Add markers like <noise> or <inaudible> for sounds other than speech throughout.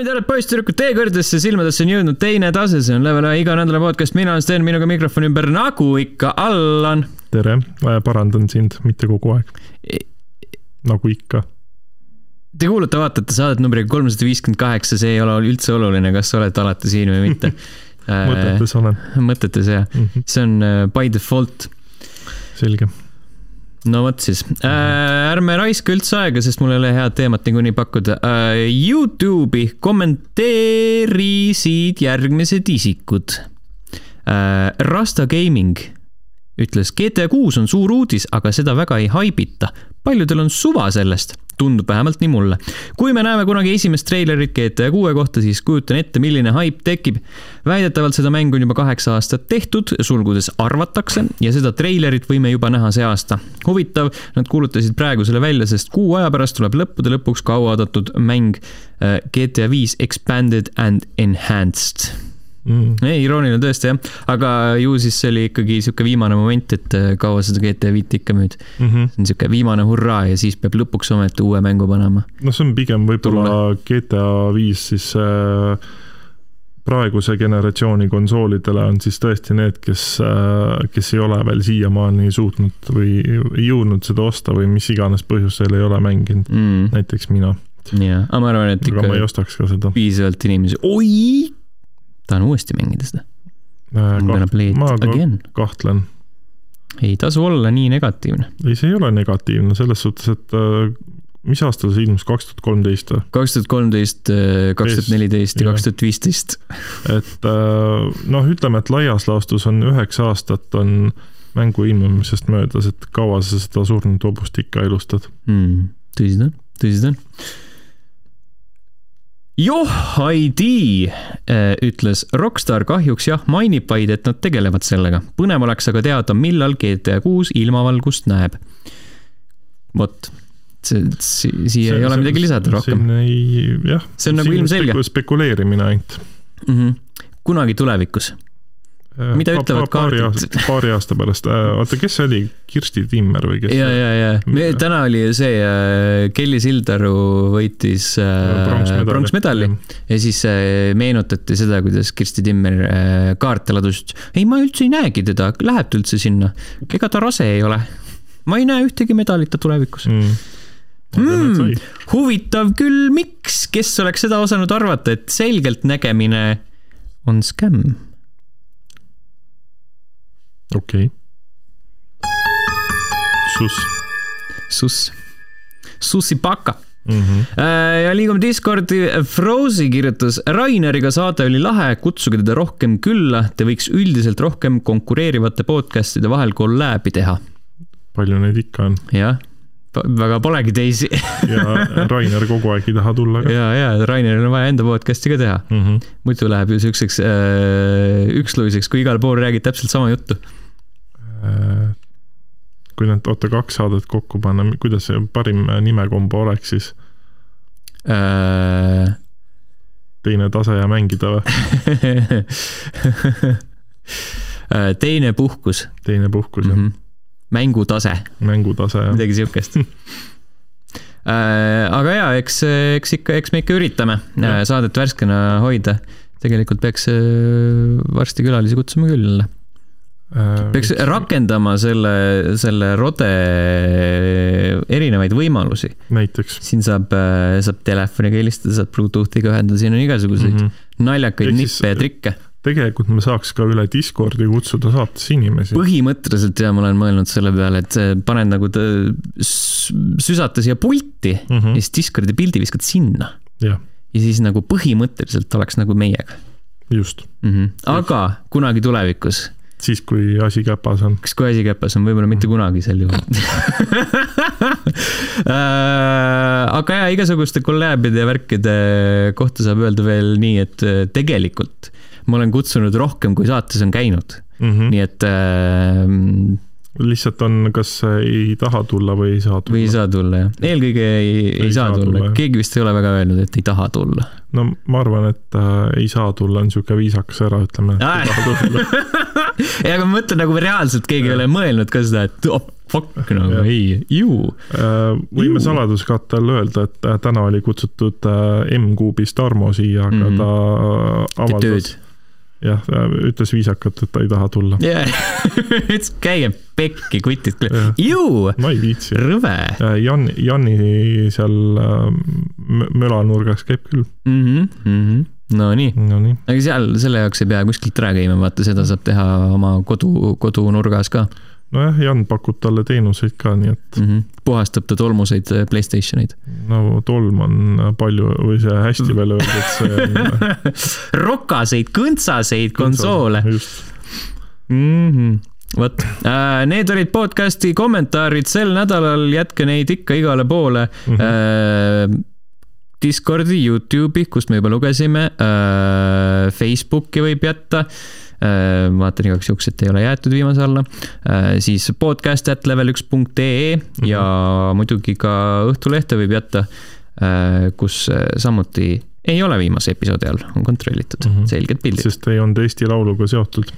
daamid ja härrad, poisssüdrukud, teie kõrgedesse silmadesse on jõudnud teine tase, see on Level ühe iga nädala podcast, mina olen Sten, minuga mikrofoni ümber nagu ikka Allan. tere, parandan sind, mitte kogu aeg. nagu ikka. Te kuulate, vaatate saadet numbriga kolmsada viiskümmend kaheksa, see ei ole üldse oluline, kas sa oled alati siin või mitte <laughs> mõtetes olen. mõtetes jah mm, -hmm. see on uh, by default. selge no vot siis äh,, ärme raiska üldse aega, sest mul ei ole head teemat niikuinii pakkuda äh,. Youtube'i kommenteerisid järgmised isikud äh,. Rasta Gaming ütles, GTA kuus on suur uudis, aga seda väga ei haibita. paljudel on suva sellest tundub vähemalt nii mulle. kui me näeme kunagi esimest treilerit GTA kuue kohta, siis kujutan ette, milline haip tekib. väidetavalt seda mängu on juba kaheksa aastat tehtud, sulgudes arvatakse, ja seda treilerit võime juba näha see aasta. huvitav, nad kuulutasid praegu selle välja, sest kuu aja pärast tuleb lõppude lõpuks kauaoodatud mäng äh, GTA viis Expanded and Enhanced mm.. ei, irooniline tõesti jah, aga ju siis see oli ikkagi sihuke viimane moment, et äh, kaua seda GTA viit ikka müüd mm. -hmm. see on sihuke viimane hurraa ja siis peab lõpuks ometi uue mängu panema. noh, see on pigem võib-olla GTA viis siis äh, praeguse generatsiooni konsoolidele on siis tõesti need, kes, äh, kes ei ole veel siiamaani suutnud või ei jõudnud seda osta või mis iganes põhjusel ei ole mänginud mm., näiteks mina. jah, aga ma arvan, et ikka. aga ma ei ostaks ka seda. piisavalt inimesi, oi tahan uuesti mängida seda ma kahtlen. ei tasu olla nii negatiivne. ei, see ei ole negatiivne selles suhtes, et äh, mis aastal see ilmus, kaks tuhat kolmteist või? kaks tuhat kolmteist, äh, kaks tuhat neliteist ja kaks tuhat viisteist. <laughs> et äh, noh, ütleme, et laias laastus on üheksa aastat on mängu ilmumisest möödas, et kaua sa seda surnud hobust ikka elustad mm,? tõsi ta on, tõsi ta on Joh ID äh, ütles, Rockstar kahjuks jah, mainib vaid, et nad tegelevad sellega. põnev oleks aga teada, millal GTA kuus ilmavalgust näeb. vot, see, siia ei ole midagi lisada rohkem. jah. see on nagu ilmselge. spekuleerimine ainult mm. -hmm. kunagi tulevikus mida pa, ütlevad pa, kaardid? paari aasta pärast, äh, oota, kes see oli, Kirsti Timmer või kes? ja, ja, ja me, täna oli see äh,, Kelly Sildaru võitis äh, pronksmedali ja siis meenutati seda, kuidas Kirsti Timmer kaarte ladus. ei, ma üldse ei näegi teda, läheb ta üldse sinna? ega ta rase ei ole. ma ei näe ühtegi medalit ta tulevikus mm. Mm, huvitav küll, miks, kes oleks seda osanud arvata, et selgeltnägemine on skämm okei okay.. Sus. Sus. Sussipaka Mm -hmm. ja liigume Discordi, Frozy kirjutas, Raineriga saade oli lahe, kutsuge teda rohkem külla, te võiks üldiselt rohkem konkureerivate podcast'ide vahel kolläbi teha. palju neid ikka on? jah, väga polegi teisi ja Rainer kogu aeg ei taha tulla ka. ja, ja Raineril on vaja enda podcast'i ka teha mm. -hmm. muidu läheb ju siukseks äh, üksluiseks, kui igal pool räägid täpselt sama juttu äh,. Kui need, oota, kaks saadet kokku panna, kuidas see parim nimekombo oleks siis äh...? teine tase ja mängida või äh, teine puhkus. teine puhkus mm, -hmm. jah mängutase. mängutase, jah. midagi siukest <laughs> äh, aga jaa, eks, eks ikka, eks me ikka üritame ja. saadet värskena hoida. tegelikult peaks äh, varsti külalisi kutsuma küll äh, peaks rakendama selle, selle rode erinevaid võimalusi. näiteks? siin saab, saab telefoniga helistada, saab Bluetoothiga ühendada, siin on igasuguseid mm -hmm. naljakaid nippe ja trikke tegelikult me saaks ka üle Discordi kutsuda saatesse inimesi. põhimõtteliselt ja ma olen mõelnud selle peale, et paned nagu süsata siia pulti mm -hmm. ja siis Discordi pildi viskad sinna. ja siis nagu põhimõtteliselt oleks nagu meiega. just mm. -hmm. aga just. kunagi tulevikus siis, kui asi käpas on. kas, kui asi käpas on, võib-olla mitte kunagi sel juhul <laughs> äh, aga jaa, igasuguste kolläbide ja värkide kohta saab öelda veel nii, et tegelikult ma olen kutsunud rohkem, kui saates on käinud mm. -hmm. nii et äh, lihtsalt on, kas ei taha tulla või ei saa tulla. või ei saa tulla, jah. eelkõige ei, ei, ei saa, saa tulla, tulla., keegi vist ei ole väga öelnud, et ei taha tulla. no ma arvan, et äh, ei saa tulla on niisugune viisakas äraütlemine, et ei taha tulla <laughs> <laughs> ei, aga ma mõtlen nagu reaalselt keegi ei ole mõelnud ka seda, et oh, fuck nagu Jah. ei, ju. Äh, võime saladuskatte all öelda, et äh, täna oli kutsutud äh, M-Kuubist Tarmo siia, aga ta äh, teeb tööd avaldas,. jah, ütles viisakalt, et ta ei taha tulla. jah, ütles käige pekki kutid ju, ma ei viitsi. rõve Jan, Janni seal mö- mölanurgas käib küll. mm. -hmm, mm -hmm. Nonii, Nonii, aga seal selle jaoks ei pea kuskilt ära käima, vaata seda saab teha oma kodu, kodunurgas ka nojah, Jan pakub talle teenuseid ka, nii et mm. -hmm. puhastab ta tolmuseid äh, Playstationeid. no tolm on palju või see hästi veel öeldud, see on. <laughs> rokaseid, kõntsaseid konsoole. mm. -hmm. vot, need olid podcast'i kommentaarid sel nädalal, jätke neid ikka igale poole mm. -hmm. Discordi, Youtube'i, kust me juba lugesime, Facebooki võib jätta. vaatan igaks juhuks, et ei ole jäetud viimase alla. siis podcast at level üks punkt ee ja muidugi ka Õhtulehte võib jätta, kus samuti ei ole viimase episoodi all, on kontrollitud mm, Mhm. -hmm. selged pildid. sest ei olnud Eesti Lauluga seotud.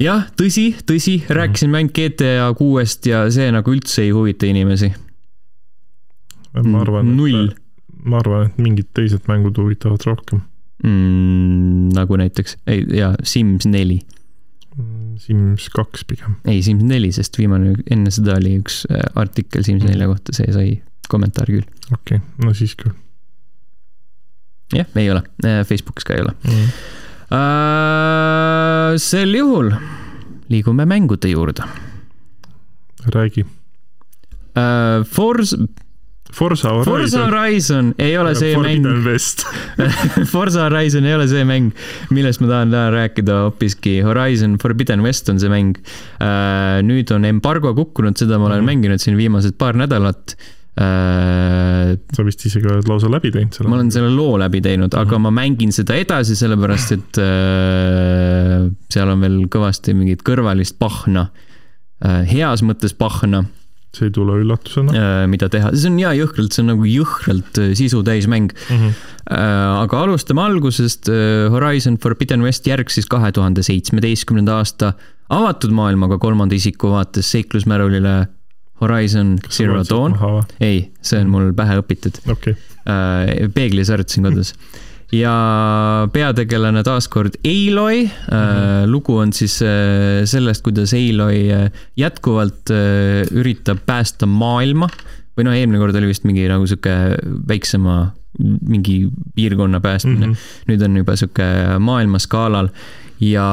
jah, tõsi, tõsi, rääkisime ainult GTA kuuest ja see nagu üldse ei huvita inimesi. ma arvan, null et, ma arvan, et mingid teised mängud huvitavad rohkem. mm,. nagu näiteks, ei jaa, Sims neli, Sims kaks pigem. ei Sims neli, sest viimane, enne seda oli üks äh, artikkel Sims nelja kohta, see sai kommentaari küll. okei okay., no siis küll jah, ei ole, Facebookis ka ei ole. mm.. sel juhul liigume mängude juurde. räägi. Forza, Forza Forza Horizon. Horizon ei ole see mäng, West. Forza Horizon ei ole see mäng, millest ma tahan täna rääkida hoopiski. Horizon Forbidden West on see mäng. nüüd on embargo kukkunud, seda ma olen Mhm. mänginud siin viimased paar nädalat. sa vist isegi oled lausa läbi teinud selle. ma olen selle loo läbi teinud, aga Mhm. ma mängin seda edasi, sellepärast et äh, seal on veel kõvasti mingit kõrvalist pahna, heas mõttes pahna, see ei tule üllatusena mida teha, see on hea jõhkralt, see on nagu jõhkralt äh, sisu täis mäng. mm. -hmm. aga alustame algusest, Horizon Forbidden West järg siis kahe tuhande seitsmeteistkümnenda aasta avatud maailmaga kolmanda isiku vaates seiklusmärulile Horizon Zero Dawn. ei, see on mul pähe õpitud. okei, peeglis harjutasin kodus. <laughs> ja peategelane taaskord Aloy mm. -hmm. lugu on siis äh, sellest, kuidas Aloy äh, jätkuvalt äh, üritab päästa maailma või noh, eelmine kord oli vist mingi nagu sihuke väiksema mingi piirkonna päästmine mm. -hmm. nüüd on juba sihuke maailma skaalal ja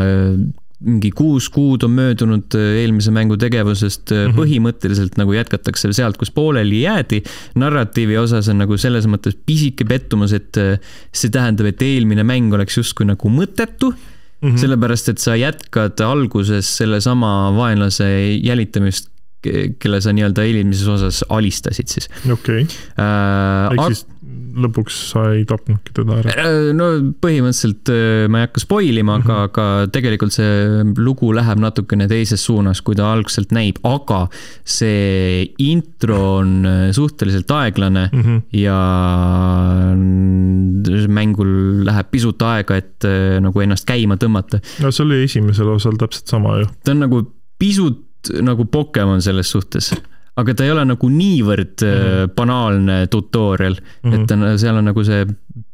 äh, mingi kuus kuud on möödunud äh, eelmise mängu tegevusest mm. -hmm. põhimõtteliselt nagu jätkatakse sealt, kus pooleli jäädi. narratiivi osas on nagu selles mõttes pisike pettumus, et äh, see tähendab, et eelmine mäng oleks justkui nagu mõttetu mm. -hmm. sellepärast et sa jätkad alguses sellesama vaenlase jälitamist, kelle sa nii-öelda eelmises osas alistasid siis okei, äh,. ehk siis lõpuks sa ei tapnudki teda ära. Äh, no põhimõtteliselt äh, ma ei hakka spoil ima, aga, aga tegelikult see lugu läheb natukene teises suunas, kui ta algselt näib, aga see intro on äh, suhteliselt aeglane Mm -hmm. ja mängul läheb pisut aega, et nagu ennast käima tõmmata. no see oli esimesel osal täpselt sama ju. ta on nagu pisut nagu Pokemon selles suhtes, aga ta ei ole nagu niivõrd mm -hmm. banaalne tutorial mm, -hmm. et ta seal on nagu see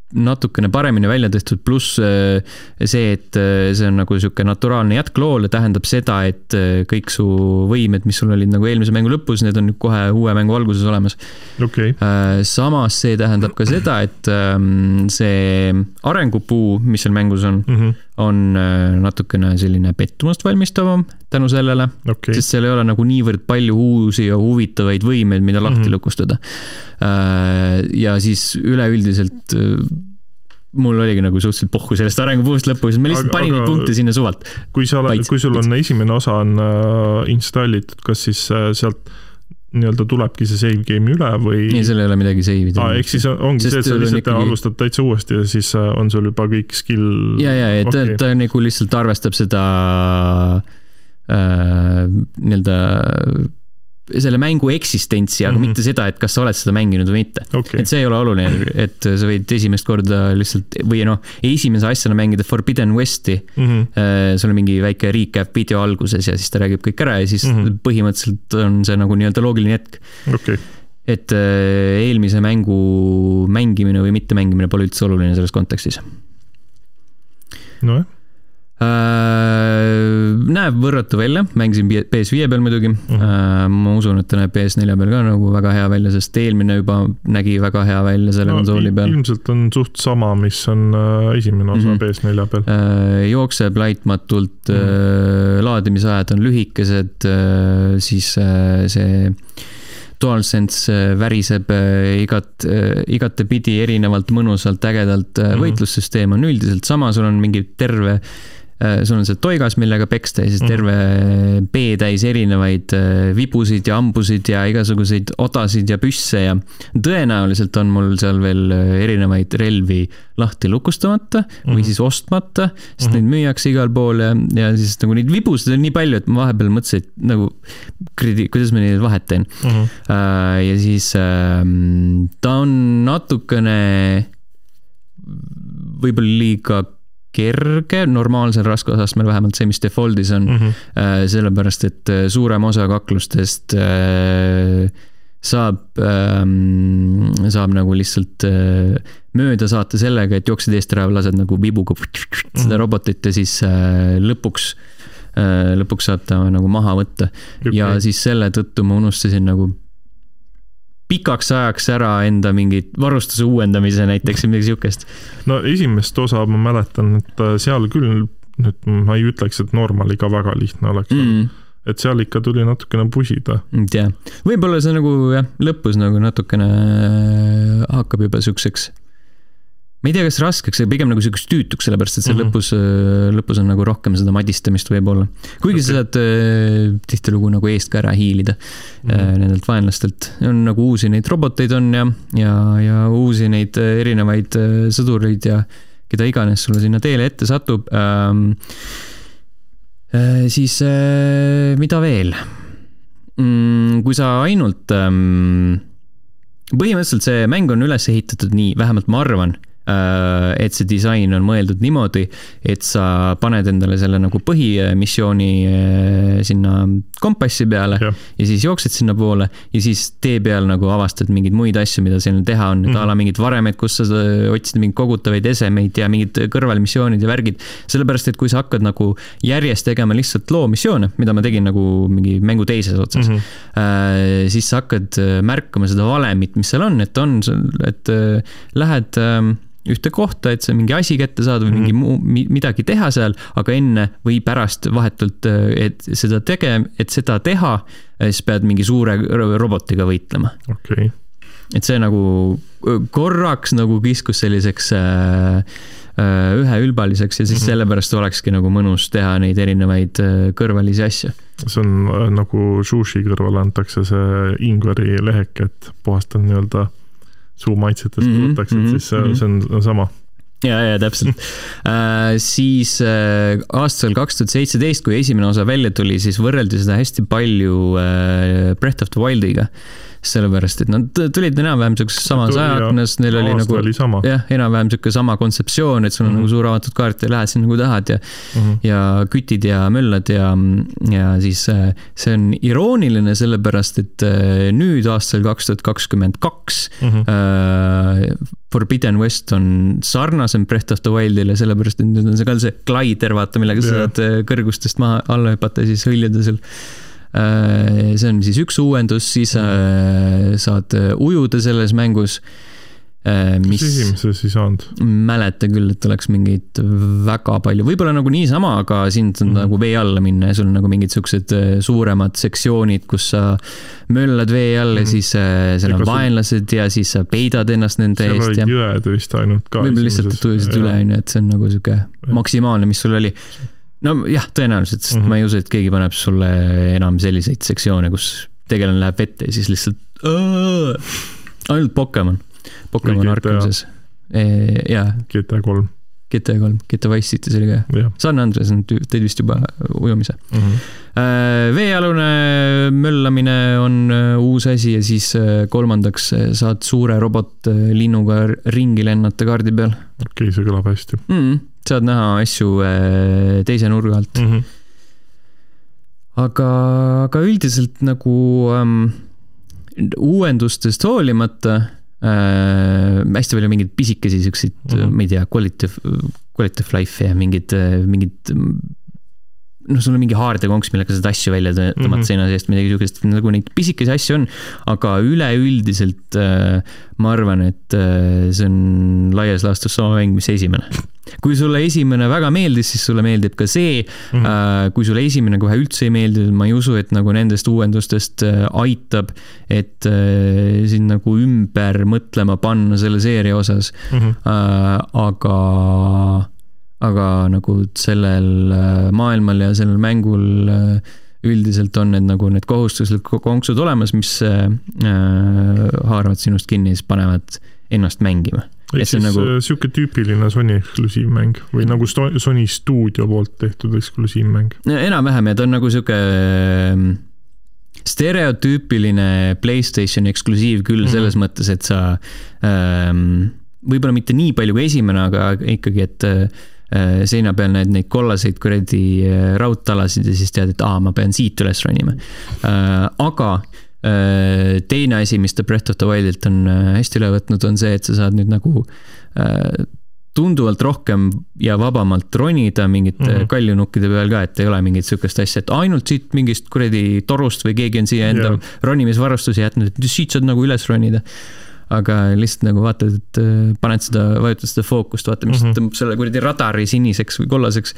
natukene paremini välja tehtud, pluss äh, see, et äh, see on nagu sihuke naturaalne jätk loole, tähendab seda, et kõik su võimed, mis sul olid nagu eelmise mängu lõpus, need on nüüd kohe uue mängu alguses olemas. okei, samas see tähendab ka seda, et ähm, see arengupuu, mis seal mängus on, Mhm. On äh, natukene selline pettumust valmistavam tänu sellele, okei, sest seal ei ole nagu niivõrd palju uusi ja huvitavaid võimeid, mida lahti Mhm. lukustada. ja siis üleüldiselt äh, mul oligi nagu suhteliselt pohhu sellest arengupuust lõpus, ma lihtsalt Aga- panin neid punkte sinna suvalt. kui sa, Paits- kui sul on esimene osa on äh, installitud, kas siis äh, sealt nii-öelda tulebki see save game'i üle või? ei, seal ei ole midagi save ida ehk siis ongi Sest see, et sa lihtsalt ikkagi- alustad täitsa uuesti ja siis äh, on sul juba kõik skill. ja, ja, ja ta okay., ta nagu lihtsalt arvestab seda äh, nii-öelda selle mängu eksistentsi, aga mm -hmm. mitte seda, et kas sa oled seda mänginud või mitte okay.. et see ei ole oluline, et sa võid esimest korda lihtsalt või noh, esimese asjana mängida Forbidden Westi mm. -hmm. sul on mingi väike recap video alguses ja siis ta räägib kõik ära ja siis mm -hmm. põhimõtteliselt on see nagu nii-öelda loogiline hetk okay. et äh, eelmise mängu mängimine või mittemängimine pole üldse oluline selles kontekstis. nojah Äh, näeb võrratu välja, mängisin PS5 peal muidugi mm. -hmm. ma usun, et ta näeb PS4 peal ka nagu väga hea välja, sest eelmine juba nägi väga hea välja selle no, konsooli peal. ilmselt on suht sama, mis on äh, esimene osa mm -hmm. PS4 peal. jookseb laitmatult mm, -hmm. laadimisajad on lühikesed, siis see DualSense väriseb igat, igatepidi erinevalt mõnusalt, ägedalt mm, -hmm. võitlussüsteem on üldiselt sama, sul on mingi terve Äh, sul on see toigas, millega peksta ja siis mhm. terve B-täis erinevaid äh, vibusid ja hambusid ja igasuguseid odasid ja püsse ja tõenäoliselt on mul seal veel äh, erinevaid relvi lahti lukustamata või mhm. siis ostmata, sest -hmm. neid müüakse igal pool ja, ja siis nagu neid vibusid on nii palju, et ma vahepeal mõtlesin, et nagu kuradi, kuidas ma neid vahet teen mm. -hmm. ja siis ähm, ta on natukene võib-olla liiga kerge, normaalsel raskusastmel vähemalt see, mis default'is on mm. -hmm. sellepärast, et äh, suurem osa kaklustest äh, saab, ähm, saab nagu lihtsalt mööda saata sellega, et jooksed eest ära, lased nagu vibuga seda mhm. robotit ja siis lõpuks, lõpuks saab ta nagu maha võtta ja siis selle tõttu ma unustasin nagu pikaks ajaks ära enda mingit varustuse uuendamise näiteks või midagi sihukest? no esimest osa ma mäletan, et äh, seal küll, nüüd ma ei ütleks, et normaliga väga lihtne oleks mm. et seal ikka tuli natukene pusida. jah, võib-olla see nagu jah, lõpus nagu natukene äh, hakkab juba siukseks ma ei tea, kas raskeks, aga pigem nagu siukest tüütuks, sellepärast et seal mm -hmm. lõpus, äh, lõpus on nagu rohkem seda madistamist võib-olla. kuigi okay. sa saad äh, tihtilugu nagu eest ka ära hiilida mm -hmm. nendelt vaenlastelt. on nagu uusi neid roboteid on ja, ja, ja uusi neid erinevaid sõdureid ja keda iganes sulle sinna teele ette satub ähm,. siis mida veel mm,? kui sa ainult ähm, põhimõtteliselt see mäng on üles ehitatud nii, vähemalt ma arvan Äh, et see disain on mõeldud niimoodi, et sa paned endale selle nagu põhimissiooni äh, sinna kompassi peale ja. ja siis jooksed sinnapoole ja siis tee peal nagu avastad mingeid muid asju, mida seal teha on mm, -hmm. a la mingid varemed, kus sa otsid mingeid kogutavaid esemeid ja mingid kõrvalmissioonid ja värgid. sellepärast, et kui sa hakkad nagu järjest tegema lihtsalt loo missioone, mida ma tegin nagu mingi mängu teises otsas mm, -hmm. siis sa hakkad märkama seda valemit, mis seal on, et on, et lähed ähm, ühte kohta, et sa mingi asi kätte saad või mingi mhm. muu, midagi teha seal, aga enne või pärast vahetult, et seda tege-, et seda teha, siis pead mingi suure robotiga võitlema. okei okay. et see nagu korraks nagu kiskus selliseks äh, äh, üheülbaliseks ja siis -hmm. sellepärast olekski nagu mõnus teha neid erinevaid äh, kõrvalisi asju. see on äh, nagu sushi kõrvale antakse see ingveri leheke, et puhastan nii-öelda suumaitsetest mm -hmm, võtaks, et mhm, siis mm -hmm. see on sama ja, ja täpselt äh, siis äh, aastal kaks tuhat seitseteist, kui esimene osa välja tuli, siis võrreldi seda hästi palju äh, Breath of the Wildiga sellepärast et nad tulid enam-vähem siukses samas ajaaknas, neil oli nagu jah, enam-vähem sihuke sama kontseptsioon, et sul on mm -hmm. nagu suur avatud kaart ja lähed sinna, kui tahad ja mm -hmm. ja kütid ja möllad ja, ja siis äh, see on irooniline, sellepärast et äh, nüüd aastal kaks tuhat kakskümmend kaks mhm. äh, Forbidden West on sarnasem Breath of the Wildile, sellepärast et nüüd on see ka see glider, vaata, millega yeah. sa saad kõrgustest maha, alla hüpata ja siis hõljuda seal see on siis üks uuendus, siis äh, saad äh, ujuda selles mängus. mis esimeses ei saanud? mäleta küll, et oleks mingeid väga palju, võib-olla nagu niisama, aga sind on mm -hmm. nagu vee alla minna ja sul on nagu mingid siuksed suuremad sektsioonid, kus sa möllad vee all mm -hmm. ja mhm. siis seal on vaenlased ja siis sa peidad ennast nende seal eest. seal olid jõed vist ainult ka. võib-olla lihtsalt tujusid üle, on ju, et see on nagu sihuke maksimaalne, mis sul oli nojah, tõenäoliselt, sest mm -hmm. ma ei usu, et keegi paneb sulle enam selliseid sektsioone, kus tegelane läheb vette ja siis lihtsalt ainult Pokemon, Pokemon Arkhamses e,. jaa. GTA kolm. GTA kolm, GTA Wise City's oli ka. San Andreas on, teed vist juba ujumise mm. -hmm. Veealune möllamine on äh, uus asi ja siis äh, kolmandaks saad suure robotlinnuga ringi lennata kaardi peal. okei okay,, see kõlab hästi mm,. Saad näha asju teise nurga alt mm. -hmm. aga, aga üldiselt nagu ähm, uuendustest hoolimata äh, hästi palju mingeid pisikesi siukseid mm, -hmm. ma ei tea, quality, quality of life'e ja mingid, mingid noh, sul on mingi haardekonks, millega saad asju välja tõmmata mm -hmm. seina seest, midagi sihukest, nagu neid pisikesi asju on. aga üleüldiselt äh, ma arvan, et äh, see on laias laastus sama mäng, mis esimene. kui sulle esimene väga meeldis, siis sulle meeldib ka see mm. -hmm. Äh, kui sulle esimene kohe üldse ei meeldinud, ma ei usu, et nagu nendest uuendustest äh, aitab, et äh, sind nagu ümber mõtlema panna selle seeria osas mm. -hmm. Äh, aga aga nagu sellel äh, maailmal ja sellel mängul äh, üldiselt on need nagu need kohustuslikud konksud olemas, mis äh, haaravad sinust kinni ja siis panevad ennast mängima. ehk siis nagu... sihuke tüüpiline Sony eksklusiivmäng või nagu Sony stuudio poolt tehtud eksklusiivmäng? enam-vähem ja ta on nagu sihuke stereotüüpiline Playstationi eksklusiiv küll mm -hmm. selles mõttes, et sa ähm, võib-olla mitte nii palju kui esimene, aga ikkagi, et Äh, seina peal näed neid kollaseid kuradi äh, raudtalasid ja siis tead, et aa, ma pean siit üles ronima. Äh, aga teine asi, mis ta Breath of the Wildilt on hästi üle võtnud, on see, et sa saad nüüd nagu tunduvalt rohkem ja vabamalt ronida mingite mm -hmm. kaljunukkide peal ka, et ei ole mingit sihukest asja, et ainult siit mingist kuradi torust või keegi on siia enda yeah. ronimisvarustusi jätnud, et siit saad nagu üles ronida aga lihtsalt nagu vaatad, et äh, paned seda, vajutad seda fookust, vaata, mis mm -hmm. tõmbab selle kuradi radari siniseks või kollaseks.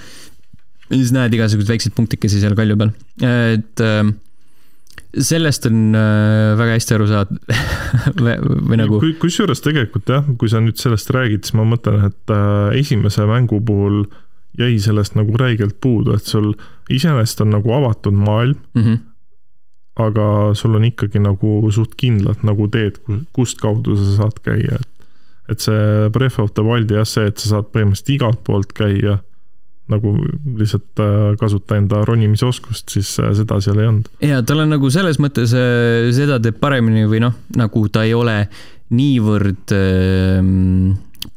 ja siis näed igasuguseid väikseid punktikesi seal kalju peal, et äh, sellest on äh, väga hästi aru saada <laughs> või, või nagu. kusjuures tegelikult jah, kui sa nüüd sellest räägid, siis ma mõtlen, et esimese mängu puhul jäi sellest nagu räigelt puudu, et sul iseenesest on nagu avatud maailm mm. -hmm aga sul on ikkagi nagu suht kindlad nagu teed, kust kaudu sa saad käia, et et see Breath of the Wildi jah, see, et sa saad põhimõtteliselt igalt poolt käia, nagu lihtsalt äh, kasuta enda ronimisoskust, siis äh, seda seal ei olnud. ja tal on nagu selles mõttes, äh, seda teeb paremini või noh, nagu ta ei ole niivõrd äh,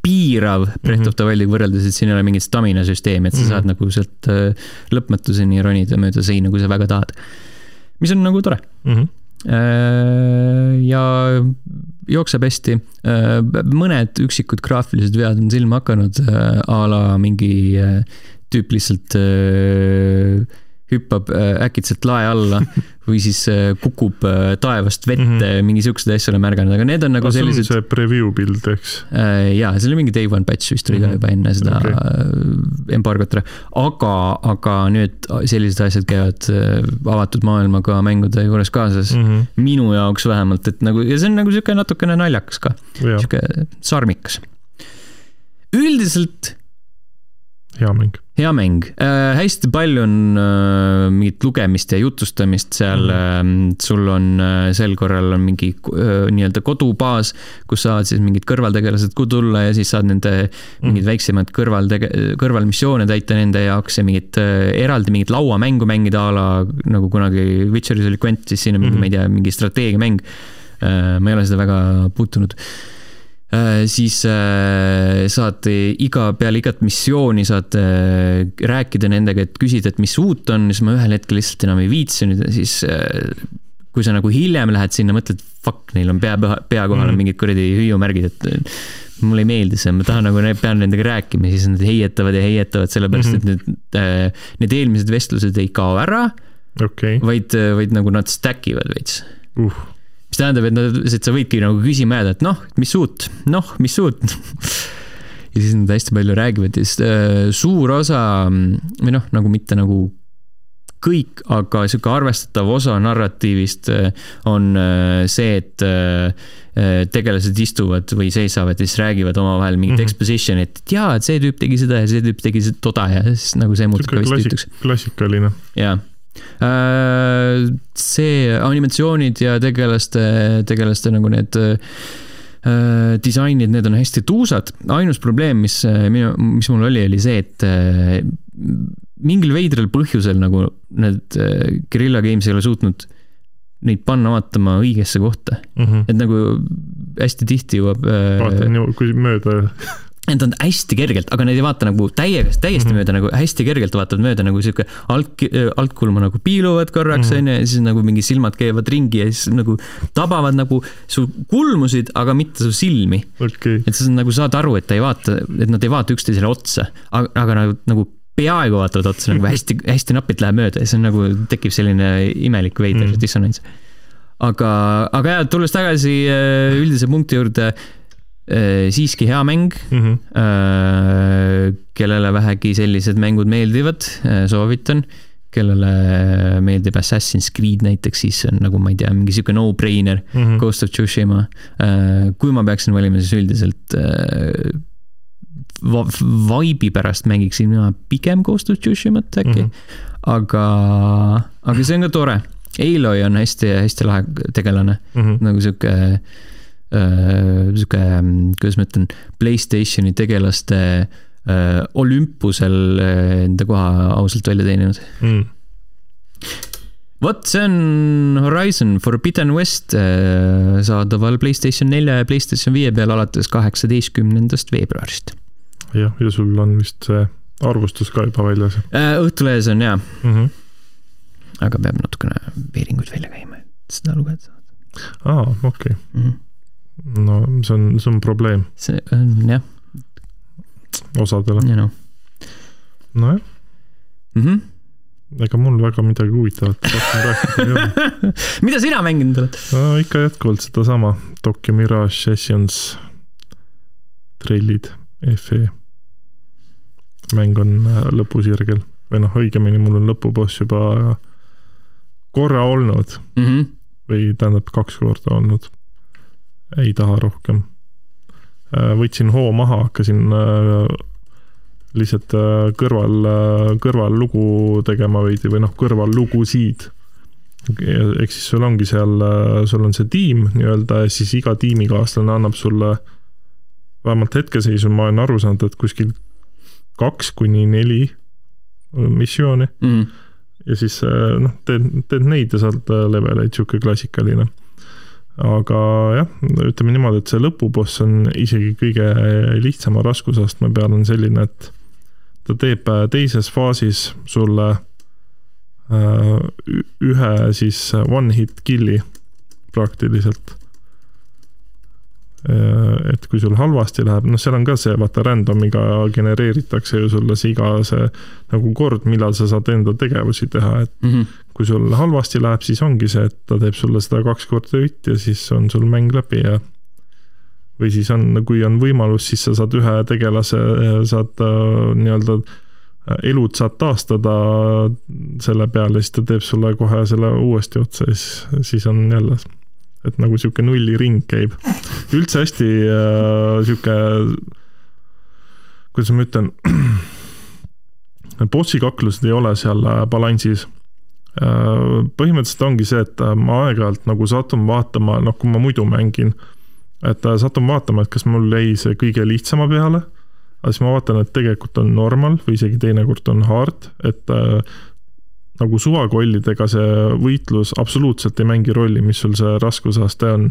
piirav Breath mm -hmm. of the Wildiga võrreldes, et siin ei ole mingit stamina süsteemi, et sa mm -hmm. saad nagu sealt lõpmatuseni ronida mööda seina, kui sa väga tahad mis on nagu tore mm. -hmm ja jookseb hästi. Äh, mõned üksikud graafilised vead on silma hakanud äh, a la mingi tüüp lihtsalt hüppab äkitselt lae alla <laughs> või siis äh, kukub äh, taevast vette mm, -hmm. mingi siukseid asju olen märganud, aga need on nagu sellised. see preview pild, eks? Äh, jaa, see oli mingi day one patch vist oli mm -hmm. ka juba enne seda okay. embargot, aga, aga nüüd sellised asjad käivad avatud maailmaga mängude juures kaasas mm. -hmm. minu jaoks vähemalt, et nagu ja see on nagu sihuke natukene naljakas ka, sihuke sarmikas. üldiselt hea mäng. hea mäng äh,, hästi palju on äh, mingit lugemist ja jutustamist seal mm., äh, sul on äh, sel korral on mingi äh, nii-öelda kodubaas, kus saavad siis mingid kõrvaltegelased tulla ja siis saad nende mm. mingeid väiksemaid kõrvaltege-, kõrvalmissioone täita nende jaoks ja mingit äh, eraldi mingit lauamängu mängida a la nagu kunagi Witcheris oli Gwent, siis siin on mingi mm., ma ei tea, mingi strateegiamäng äh,. ma ei ole seda väga puutunud Äh, siis äh, saad iga, peale igat missiooni saad äh, rääkida nendega, et küsida, et mis uut on, siis ma ühel hetkel lihtsalt enam ei viitsinud ja siis kui sa nagu hiljem lähed sinna, mõtled, fuck, neil on pea, pea kohal on mm. mingid kuradi hüüumärgid, et mulle ei meeldi see, ma tahan nagu, pean nendega rääkima, siis nad heietavad ja heietavad, sellepärast mm -hmm. et need, need eelmised vestlused ei kao ära okay.. vaid, vaid nagu nad stack ivad veits. Uh mis tähendab, et nad, et sa võidki nagu küsima jääda, et noh, mis uut, noh, mis uut <laughs> ja siis nad hästi palju räägivad ja siis äh, suur osa või noh, nagu mitte nagu kõik, aga sihuke arvestatav osa narratiivist äh, on äh, see, et äh, tegelased istuvad või seisavad ja siis räägivad omavahel mingit mm -hmm. exposition'it, et jaa, et see tüüp tegi seda ja see tüüp tegi seda toda ja siis nagu see muutub ka vist tüütuks. klassikaline. jaa see animatsioonid ja tegelaste, tegelaste nagu need äh, disainid, need on hästi tuusad. ainus probleem, mis minu, mis mul oli, oli see, et äh, mingil veidral põhjusel nagu need äh, Guerilla Games ei ole suutnud neid panna vaatama õigesse kohta mm. -hmm. et nagu hästi tihti jõuab äh, vaatan ju, kui mööda. Need on hästi kergelt, aga need ei vaata nagu täiega, täiesti mm Mhm. -hmm. mööda nagu hästi kergelt vaatavad mööda nagu sihuke alt, altkulma nagu piiluvad korraks Mhm. onju mm -hmm. ja siis nagu mingi silmad käivad ringi ja siis nagu tabavad nagu su kulmusid, aga mitte su silmi. okei, et sa nagu saad aru, et ta ei vaata, et nad ei vaata üksteisele otsa, aga, aga nagu, nagu peaaegu vaatavad otsa nagu hästi, hästi napilt läheb mööda ja see on nagu, tekib selline imelik veider Mm. mm. dissonants. aga, aga jah, tulles tagasi äh, üldise punkti juurde, siiski hea mäng, Mhm. kellele vähegi sellised mängud meeldivad, soovitan. kellele meeldib Assassin's Creed näiteks, siis on nagu ma ei tea, mingi sihuke no-brainer. Mhm. Ghost of Tsushima. kui ma peaksin valima, siis üldiselt äh, vibe'i pärast mängiksin mina pigem Ghost of Tsushimat äkki mm. -hmm. aga, aga see on ka tore. Aloy on hästi-hästi lahe tegelane, Mhm. nagu sihuke äh, sihuke, kuidas ma ütlen, Playstationi tegelaste äh, olümpusel äh, enda koha ausalt välja teeninud. Mhm. vot see on Horizon Forbidden West äh, saadaval Playstation nelja ja Playstation viie peal alates kaheksateistkümnendast veebruarist jah, ja sul on vist see arvustus ka juba väljas äh,. Õhtulehes on jaa, mm. -hmm. aga peab natukene veeringuid välja käima, et seda lugeda aa, okei okay., mm. -hmm. No see on, see on probleem see on jah, osadele. you know nojah, mm. -hmm. ega mul väga midagi huvitavat <laughs> rohkem rääkida ei ole. <laughs> mida sina mänginud oled? no ikka jätkuvalt sedasama Tokyo Mirage Sessions, trellid, FE. mäng on äh, lõpusirgel või noh, õigemini mul on lõpuboss juba korra olnud Mm -hmm. või tähendab kaks korda olnud. Ei taha rohkem. võtsin hoo maha, hakkasin äh, lihtsalt äh, kõrval, kõrvallugu tegema veidi või noh, kõrvallugusid. ehk siis sul ongi seal, sul on see tiim nii-öelda ja siis iga tiimikaaslane annab sulle, vähemalt hetkeseisul ma olen aru saanud, et kuskil kaks kuni neli missiooni Mm -hmm. ja siis äh, noh, teed, teed neid ja saad äh, leveleid, sihuke klassikaline. Aga jah, ütleme niimoodi, et see lõpuboss on isegi kõige lihtsama raskusastme peal on selline, et ta teeb äh, teises faasis sulle äh, ühe siis one hit kill'i praktiliselt. et kui sul halvasti läheb, noh, seal on ka see, vaata random'iga genereeritakse ju sulle see iga see nagu kord, millal sa saad enda tegevusi teha, et Mm -hmm. Kui sul halvasti läheb, siis ongi see, et ta teeb sulle seda kaks korda ütt ja siis on sul mäng läbi ja või siis on, kui on võimalus, siis sa saad ühe tegelase, saad nii-öelda äh, elud saad taastada selle peale, siis ta teeb sulle kohe selle uuesti otsa ja siis, siis on jälle, et nagu sihuke nulliring käib. üldse hästi äh, sihuke, kuidas ma ütlen, <clears throat> bossi kaklused ei ole seal äh, balansis põhimõtteliselt ongi see, et äh, ma aeg-ajalt nagu satun vaatama, noh, kui ma muidu mängin, et äh, satun vaatama, et kas mul jäi see kõige lihtsama peale, aga siis ma vaatan, et tegelikult on normal või isegi teinekord on hard, et äh, nagu suvakollidega see võitlus absoluutselt ei mängi rolli, mis sul see raskusaste on.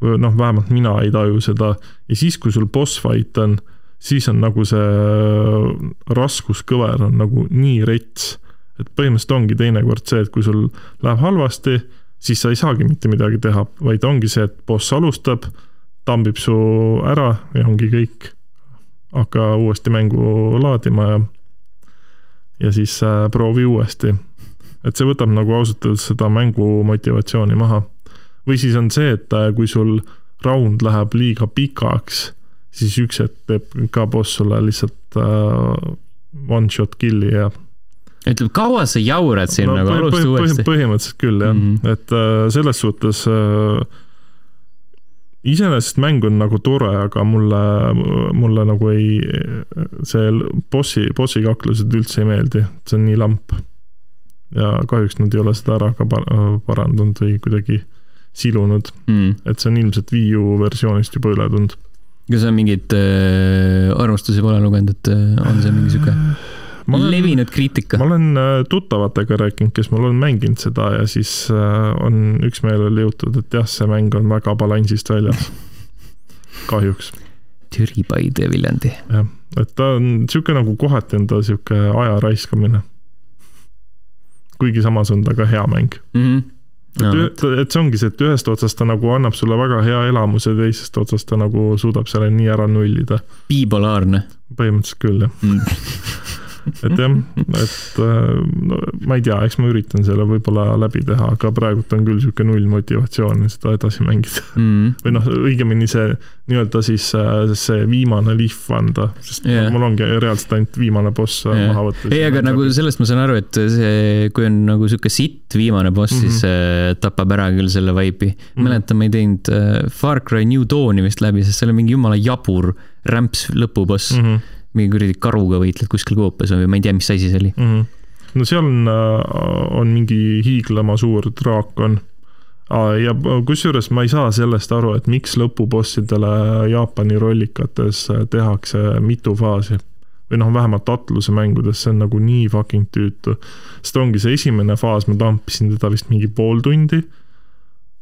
noh, vähemalt mina ei taju seda ja siis, kui sul boss fight on, siis on nagu see raskuskõver on nagu nii rets et põhimõtteliselt ongi teinekord see, et kui sul läheb halvasti, siis sa ei saagi mitte midagi teha, vaid ongi see, et boss alustab, tambib su ära ja ongi kõik. hakka uuesti mängu laadima ja, ja siis äh, proovi uuesti. et see võtab nagu ausalt öeldes seda mängu motivatsiooni maha. või siis on see, et äh, kui sul round läheb liiga pikaks, siis üks hetk teeb ka boss sulle lihtsalt äh, one shot kill'i ja ütleb, kaua sa jaurad siin no, nagu, alusta põhi- uuesti. põhimõtteliselt küll jah mm. -hmm. et äh, selles suhtes äh, iseenesest mäng on nagu tore, aga mulle, mulle nagu ei, see bossi, bossi kaklused üldse ei meeldi, see on nii lamp. ja kahjuks nad ei ole seda ära ka par- parandanud või kuidagi silunud, Mm. et see on ilmselt Wii U versioonist juba üle tulnud. kas sa mingeid äh, arvustusi pole lugenud, et äh, on see mingi sihuke? Olen- levinud kriitika ma. olen äh, tuttavatega rääkinud, kes mul on mänginud seda ja siis äh, on üksmeelele jõutud, et jah, see mäng on väga balansist väljas. kahjuks, Türi Paide Viljandi. jah, et ta on sihuke nagu kohati on ta sihuke aja raiskamine. kuigi samas on ta ka hea mäng. Mhm. et, et see ongi see, et ühest otsast ta nagu annab sulle väga hea elamuse, teisest otsast ta nagu suudab selle nii ära nullida. bipolaarne. põhimõtteliselt küll jah, <laughs> et jah, et äh, no ma ei tea, eks ma üritan selle võib-olla läbi teha, aga praegult on küll sihuke null motivatsioon seda edasi mängida. või noh, õigemini see nii-öelda siis äh, see viimane lihv anda, sest yeah. mul ongi reaalselt ainult viimane boss yeah. Jah. maha võtta. ei, aga nagu sellest ma saan aru, et see, kui on nagu sihuke sitt viimane boss mm, Mhm. -hmm. siis äh, tapab ära küll selle vibe'i mm. -hmm. mäletan, ma ei teinud äh, Far Cry New Dawni vist läbi, sest seal on mingi jumala jabur rämps lõpuboss mm, mm. -hmm. -hmm. mingi kuradi karuga võitled kuskil koopas või ma ei tea, mis asi see oli. mm. -hmm. no seal on, on mingi hiiglama suur draakon. ja kusjuures ma ei saa sellest aru, et miks lõpubossidele Jaapani rollikates tehakse mitu faasi või noh, vähemalt Atluse mängudes, see on nagu nii fucking tüütu. sest ongi see esimene faas, ma tampisin teda vist mingi pool tundi.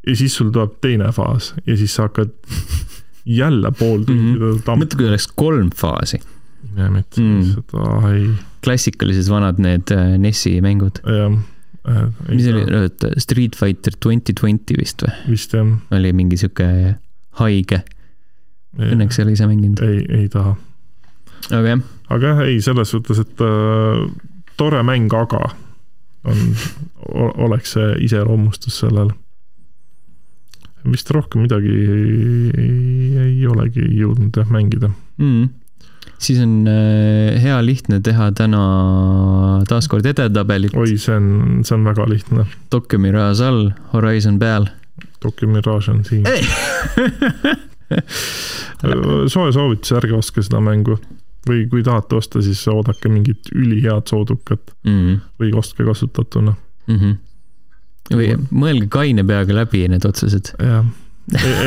ja siis sul tuleb teine faas ja siis sa hakkad jälle pool tundi Mhm. teda tampima mõtle, kui oleks kolm faasi, mitte Mm. seda ei, klassikalised vanad need äh, NES-i mängud. jah. mis oli, oota, Street Fighter twenty twenty vist või? vist jah. oli mingi sihuke haige, õnneks ei ole ise mänginud, ei, ei taha. aga jah, aga jah, ei selles suhtes, et äh, tore mäng, aga on, oleks see iseloomustus sellele. vist rohkem midagi ei, ei, ei olegi jõudnud jah mängida. mm.. Siis on äh, hea lihtne teha täna taaskord edetabelit. oi, see on, see on väga lihtne. Tokyo Mirage all, Horizon peal. Tokyo Mirage on siin. <laughs> soe soovitus, ärge ostke seda mängu. või kui tahate osta, siis oodake mingit ülihead soodukat Mm või ostke kasutatuna. -hmm. või mõelge kaine peaga läbi need otsused. jah,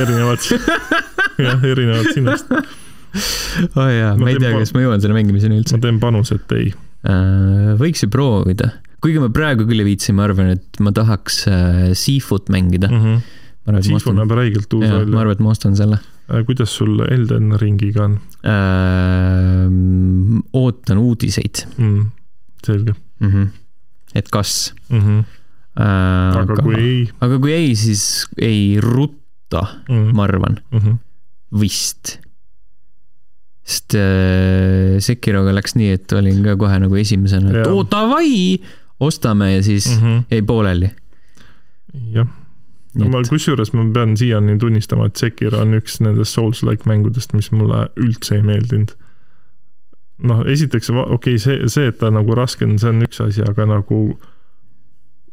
erinevad, <laughs> jah, erinevad sinust. Oh jaa, Ma ma ei tea, kas ma jõuan selle mängimiseni üldse ma. teen panuse, et ei. võiks ju proovida, kuigi ma praegu küll ei viitsi, ma arvan, et ma tahaks äh, Seafoot mängida mm. -hmm. ma ma Sifu näeb räigelt uus ma välja. arvan, et ma ostan selle kuidas sul Elden Ringiga on äh,. ootan uudiseid mm,? selge mm. -hmm. et kas mm. -hmm. äh,. aga kui ei aga kui ei, siis ei rutta, mm, ma arvan, mm. -hmm. vist. Sest äh, Sekiroga läks nii, et olin ka kohe nagu esimesena, et oo davai, ostame ja siis mm Mm -hmm. jäi pooleli. jah, no ma kusjuures ma pean siiani tunnistama, et Sekiro on üks nendest Souls-like mängudest, mis mulle üldse ei meeldinud. noh, esiteks okei okay,, see, see, et ta nagu raske on, see on üks asi, aga nagu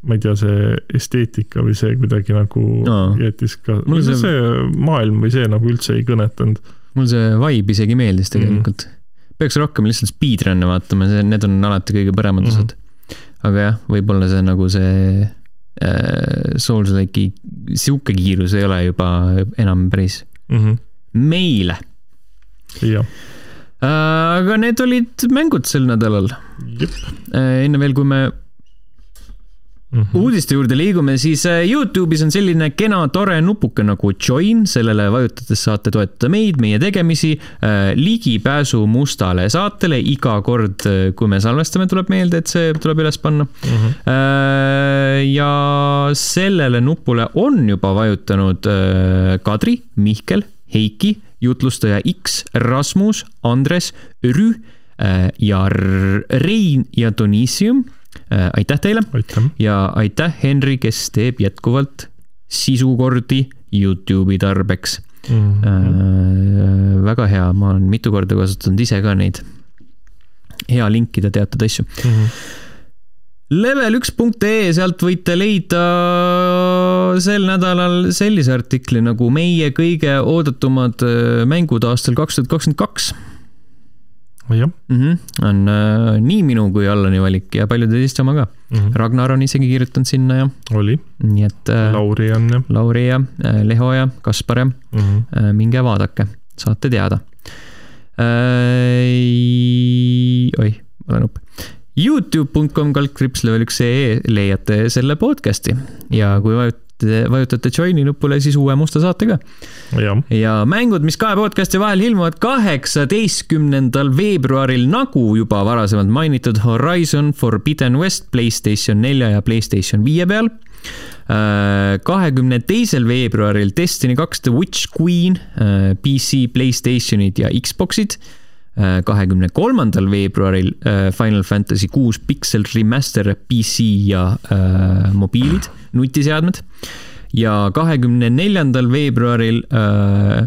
ma ei tea, see esteetika või see kuidagi nagu Aa. jättis ka, Mulle see... see- see maailm või see nagu üldse ei kõnetanud. Mul see vibe isegi meeldis tegelikult mm. -hmm. peaks rohkem lihtsalt speedrun'e vaatama, see, need on alati kõige paremad Mhm. osad mm. -hmm. aga jah, võib-olla see nagu see äh, Souls-like'i sihuke kiirus ei ole juba enam päris mm. -hmm. meile jah, äh,. aga need olid mängud sel nädalal äh,. enne veel, kui me mm. -hmm. uudiste juurde liigume, siis äh, Youtube'is on selline kena tore nupuke nagu join, sellele vajutades saate toetada meid, meie tegemisi, ligipääsu mustale saatele iga kord, kui me salvestame, tuleb meelde, et see tuleb üles panna. Mm -hmm. ja sellele nupule on juba vajutanud äh, Kadri, Mihkel, Heiki, jutlustaja X, Rasmus, Andres, Rü äh, ja Rein ja Donissium. Aitäh teile ja aitäh, Henri, kes teeb jätkuvalt sisukordi Youtube'i tarbeks Mm -hmm. äh,. väga hea, ma olen mitu korda kasutanud ise ka neid. hea linkida teatud asju. Mm -hmm. level1.ee, sealt võite leida sel nädalal sellise artikli nagu meie kõige oodatumad äh, mängud aastal kaks tuhat kakskümmend kaks. Jah Mhm. on äh, nii minu kui Allani valik ja paljude teiste oma ka. mm -hmm. Ragnar on isegi kirjutanud sinna ja, oli, nii et äh, Lauri on jah Lauri ja äh, Leho ja Kaspar ja mm. -hmm. äh, minge vaadake, saate teada äh,. oih, vale nupp Youtube.com kaldkriips level üks ee leiate selle podcast'i ja kui vajutate, vajutate join'i nupule, siis uue musta saate ka. ja mängud, mis kahe podcast'i vahel ilmuvad kaheksateistkümnendal veebruaril, nagu juba varasemalt mainitud Horizon Forbidden West Playstation nelja ja Playstation viie peal. Äh, kahekümne teisel veebruaril Destiny kaks The Witch Queen, äh, PC, Playstationid ja Xboxid kahekümne kolmandal veebruaril äh, Final Fantasy kuus Pixel Remaster PC ja äh, mobiilid, nutiseadmed. ja kahekümne neljandal veebruaril äh,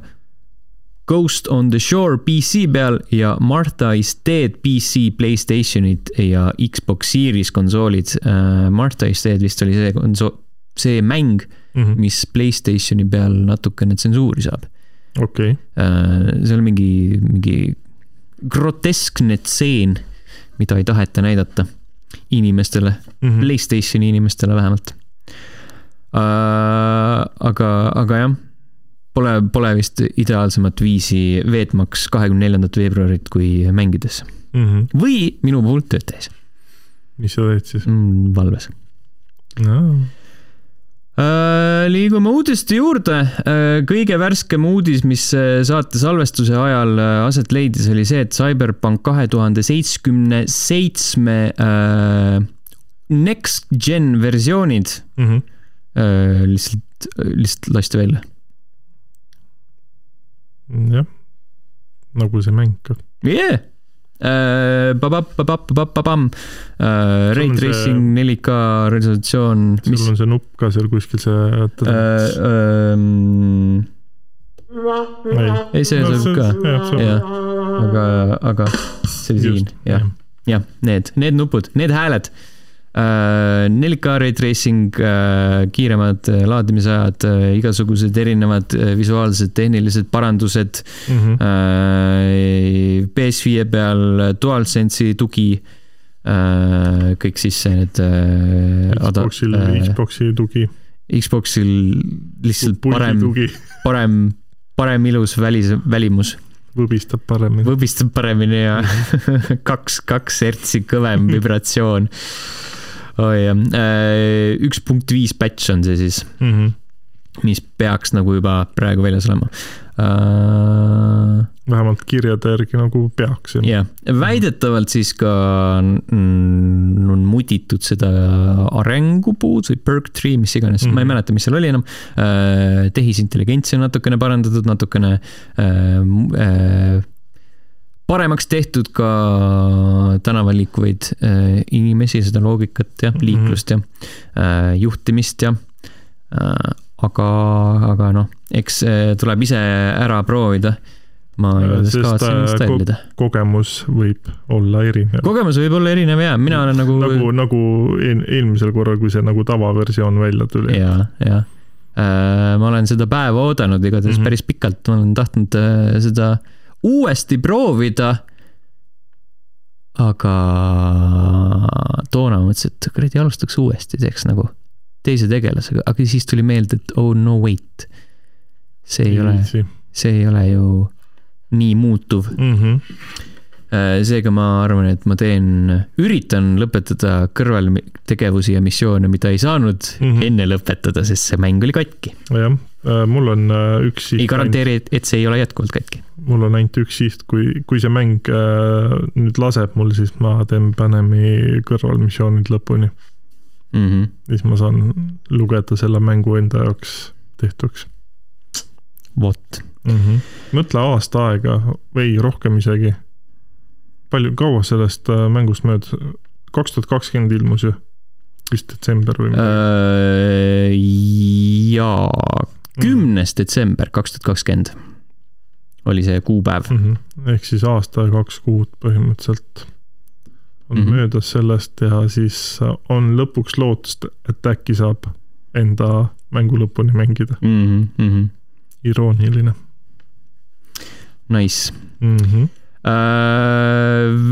Ghost on the Shore PC peal ja Martha is Dead PC, Playstationid ja Xbox Series konsoolid äh,. Martha is Dead vist oli see konsool, see mäng mm, -hmm. mis Playstationi peal natukene tsensuuri saab. okei okay. äh,. on mingi, mingi groteskne tseen, mida ei taheta näidata inimestele mm, -hmm. Playstationi inimestele vähemalt äh,. aga, aga jah, pole, pole vist ideaalsemat viisi veetmaks kahekümne neljandat veebruarit kui mängides mm. -hmm. või minu puhul tööd tehes. mis sa teed siis mm,? valves no liigume uudiste juurde. Äh, kõige värskem uudis, mis äh, saate salvestuse ajal aset leidis, oli see, et Cyberpunk kahe tuhande seitsmekümne seitsme next gen versioonid mm -hmm. lihtsalt, lihtsalt lasti välja. jah, nagu see mäng ka. jah Babam, Ray Tracing 4K resolutsioon. sul on see nupp ka seal kuskil see. ei, see saab ka, jah, aga, aga see oli siin, jah, jah, need, need nupud, need hääled 4K ray tracing, kiiremad laadimisajad, igasugused erinevad visuaalsed, tehnilised parandused mm. -hmm. PS5 peal DualSense'i tugi. kõik sisse need. Xboxil, Xboxi tugi. Xboxil lihtsalt parem, parem, parem ilus välis, välimus võbistab paremini. võbistab paremini ja <laughs> kaks, kaks hertsi kõvem vibratsioon äh, üks punkt viis patch on see siis mm, -hmm. mis peaks nagu juba praegu väljas olema uh,. vähemalt kirjade järgi nagu peaks. jah yeah., väidetavalt siis ka on muditud seda arengupuud või perk tree, mis iganes mm, -hmm. ma ei mhm. mäleta, mis seal oli enam uh,. tehisintelligentsi on natukene parandatud, natukene uh, uh, paremaks tehtud ka tänaval liikuvaid äh, inimesi, seda loogikat ja mhm. liiklust ja äh, juhtimist ja äh, aga, aga noh, eks tuleb ise ära proovida. ma igatahes kavatsen installida ko. kogemus võib olla erinev. kogemus võib olla erinev ja mina olen nagu. nagu, nagu eel, eelmisel korral, kui see nagu tavaversioon välja tuli. ja, ja ma olen seda päeva oodanud igatahes mm -hmm. päris pikalt, ma olen tahtnud seda äh, uuesti proovida. aga toona mõtlesin, et kuradi alustaks uuesti, teeks nagu teise tegelasega, aga siis tuli meelde, et oh no wait. see ei ole, see ei ole ju nii muutuv mm. -hmm seega ma arvan, et ma teen, üritan lõpetada kõrvaltegevusi ja missioone, mida ei saanud mm -hmm. enne lõpetada, sest see mäng oli katki. jah, äh, mul on äh, üks. ei garanteeri, et see ei ole jätkuvalt katki mul on ainult üks siht, kui, kui see mäng äh, nüüd laseb mul, siis ma teen Panemi kõrvalmissioonid lõpuni mm. -hmm. siis ma saan lugeda selle mängu enda jaoks tehtuks. vot mm. -hmm. mõtle aasta aega või rohkem isegi. palju, kaua sellest äh, mängust möödas? kaks tuhat kakskümmend ilmus ju, vist detsember või midagi äh,? jaa, kümnes detsember kaks tuhat kakskümmend oli see kuupäev mm. -hmm. ehk siis aasta ja kaks kuud põhimõtteliselt on mm -hmm. möödas sellest ja siis on lõpuks lootust, et äkki saab enda mängu lõpuni mängida mm. -hmm. irooniline. Nice mm. -hmm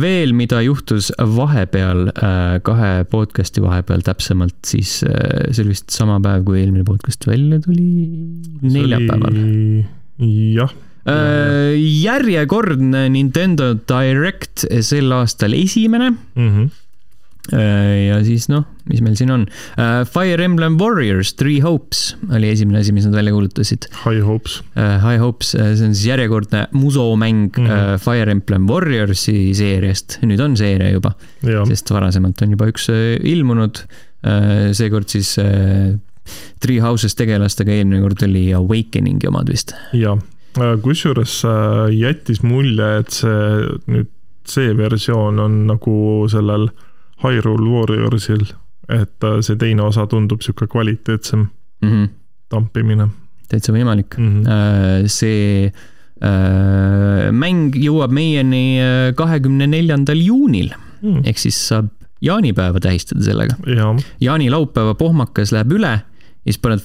veel, mida juhtus vahepeal, äh, kahe podcast'i vahepeal täpsemalt, siis äh, see oli vist sama päev, kui eelmine podcast välja tuli, neljapäeval. jah järjekordne Nintendo Direct sel aastal esimene mm. -hmm. ja siis noh, mis meil siin on. Fire Emblem Warriors Three Hopes oli esimene asi, mis nad välja kuulutasid. High hopes. High Hopes, see on siis järjekordne musomäng mm. -hmm. Fire Emblem Warriorsi seeriast. nüüd on seeria juba, jah, sest varasemalt on juba üks äh, ilmunud. seekord siis äh, Three Houses tegelastega, eelmine kord oli Awakeningi omad vist. ja kusjuures äh, jättis mulje, et see nüüd see versioon on nagu sellel Hyrule Warriorsil, et äh, see teine osa tundub sihuke kvaliteetsem Mm -hmm. tampimine täitsa võimalik mm. -hmm. Äh, see äh, mäng jõuab meieni äh, kahekümne neljandal juunil Mm. ehk siis saab jaanipäeva tähistada sellega. ja, jaanilaupäeva pohmakas läheb üle ja siis paned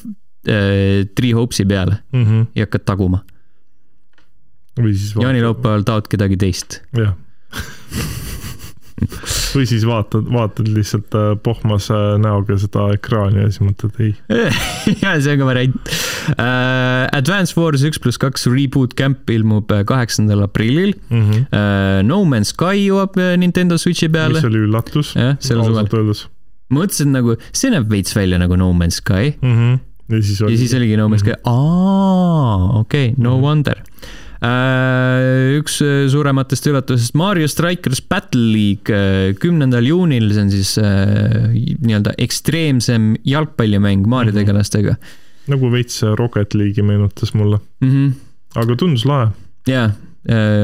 äh, Three Hopes'i peale mm -hmm. ja hakkad taguma. Või siis jaanilaupäeval taod kedagi teist. jah. või siis vaatad, <laughs> vaatad lihtsalt äh, pohmase näoga seda ekraani ja siis mõtled ei. <laughs> ja see on ka variant uh,. Advance Wars üks pluss kaks Reboot Camp ilmub äh, kaheksandal aprillil Mm -hmm. uh,. No Man's Sky jõuab äh, Nintendo Switchi peale mis. oli üllatus, jah, sellel suvel. mõtlesin nagu, see näeb veits välja nagu No Man's Sky mm. -hmm. ja siis ja oli siis oligi No Man's Sky, aa, okei okay,, no Mhm. wonder. Üks äh, suurematest üllatusest Mario Strikers Battle League äh, kümnendal juunil, see on siis äh, nii-öelda ekstreemsem jalgpallimäng Mario Mhm. tegelastega nagu veits Rocket League'i meenutas mulle, mm. -hmm. aga tundus lahe, jaa,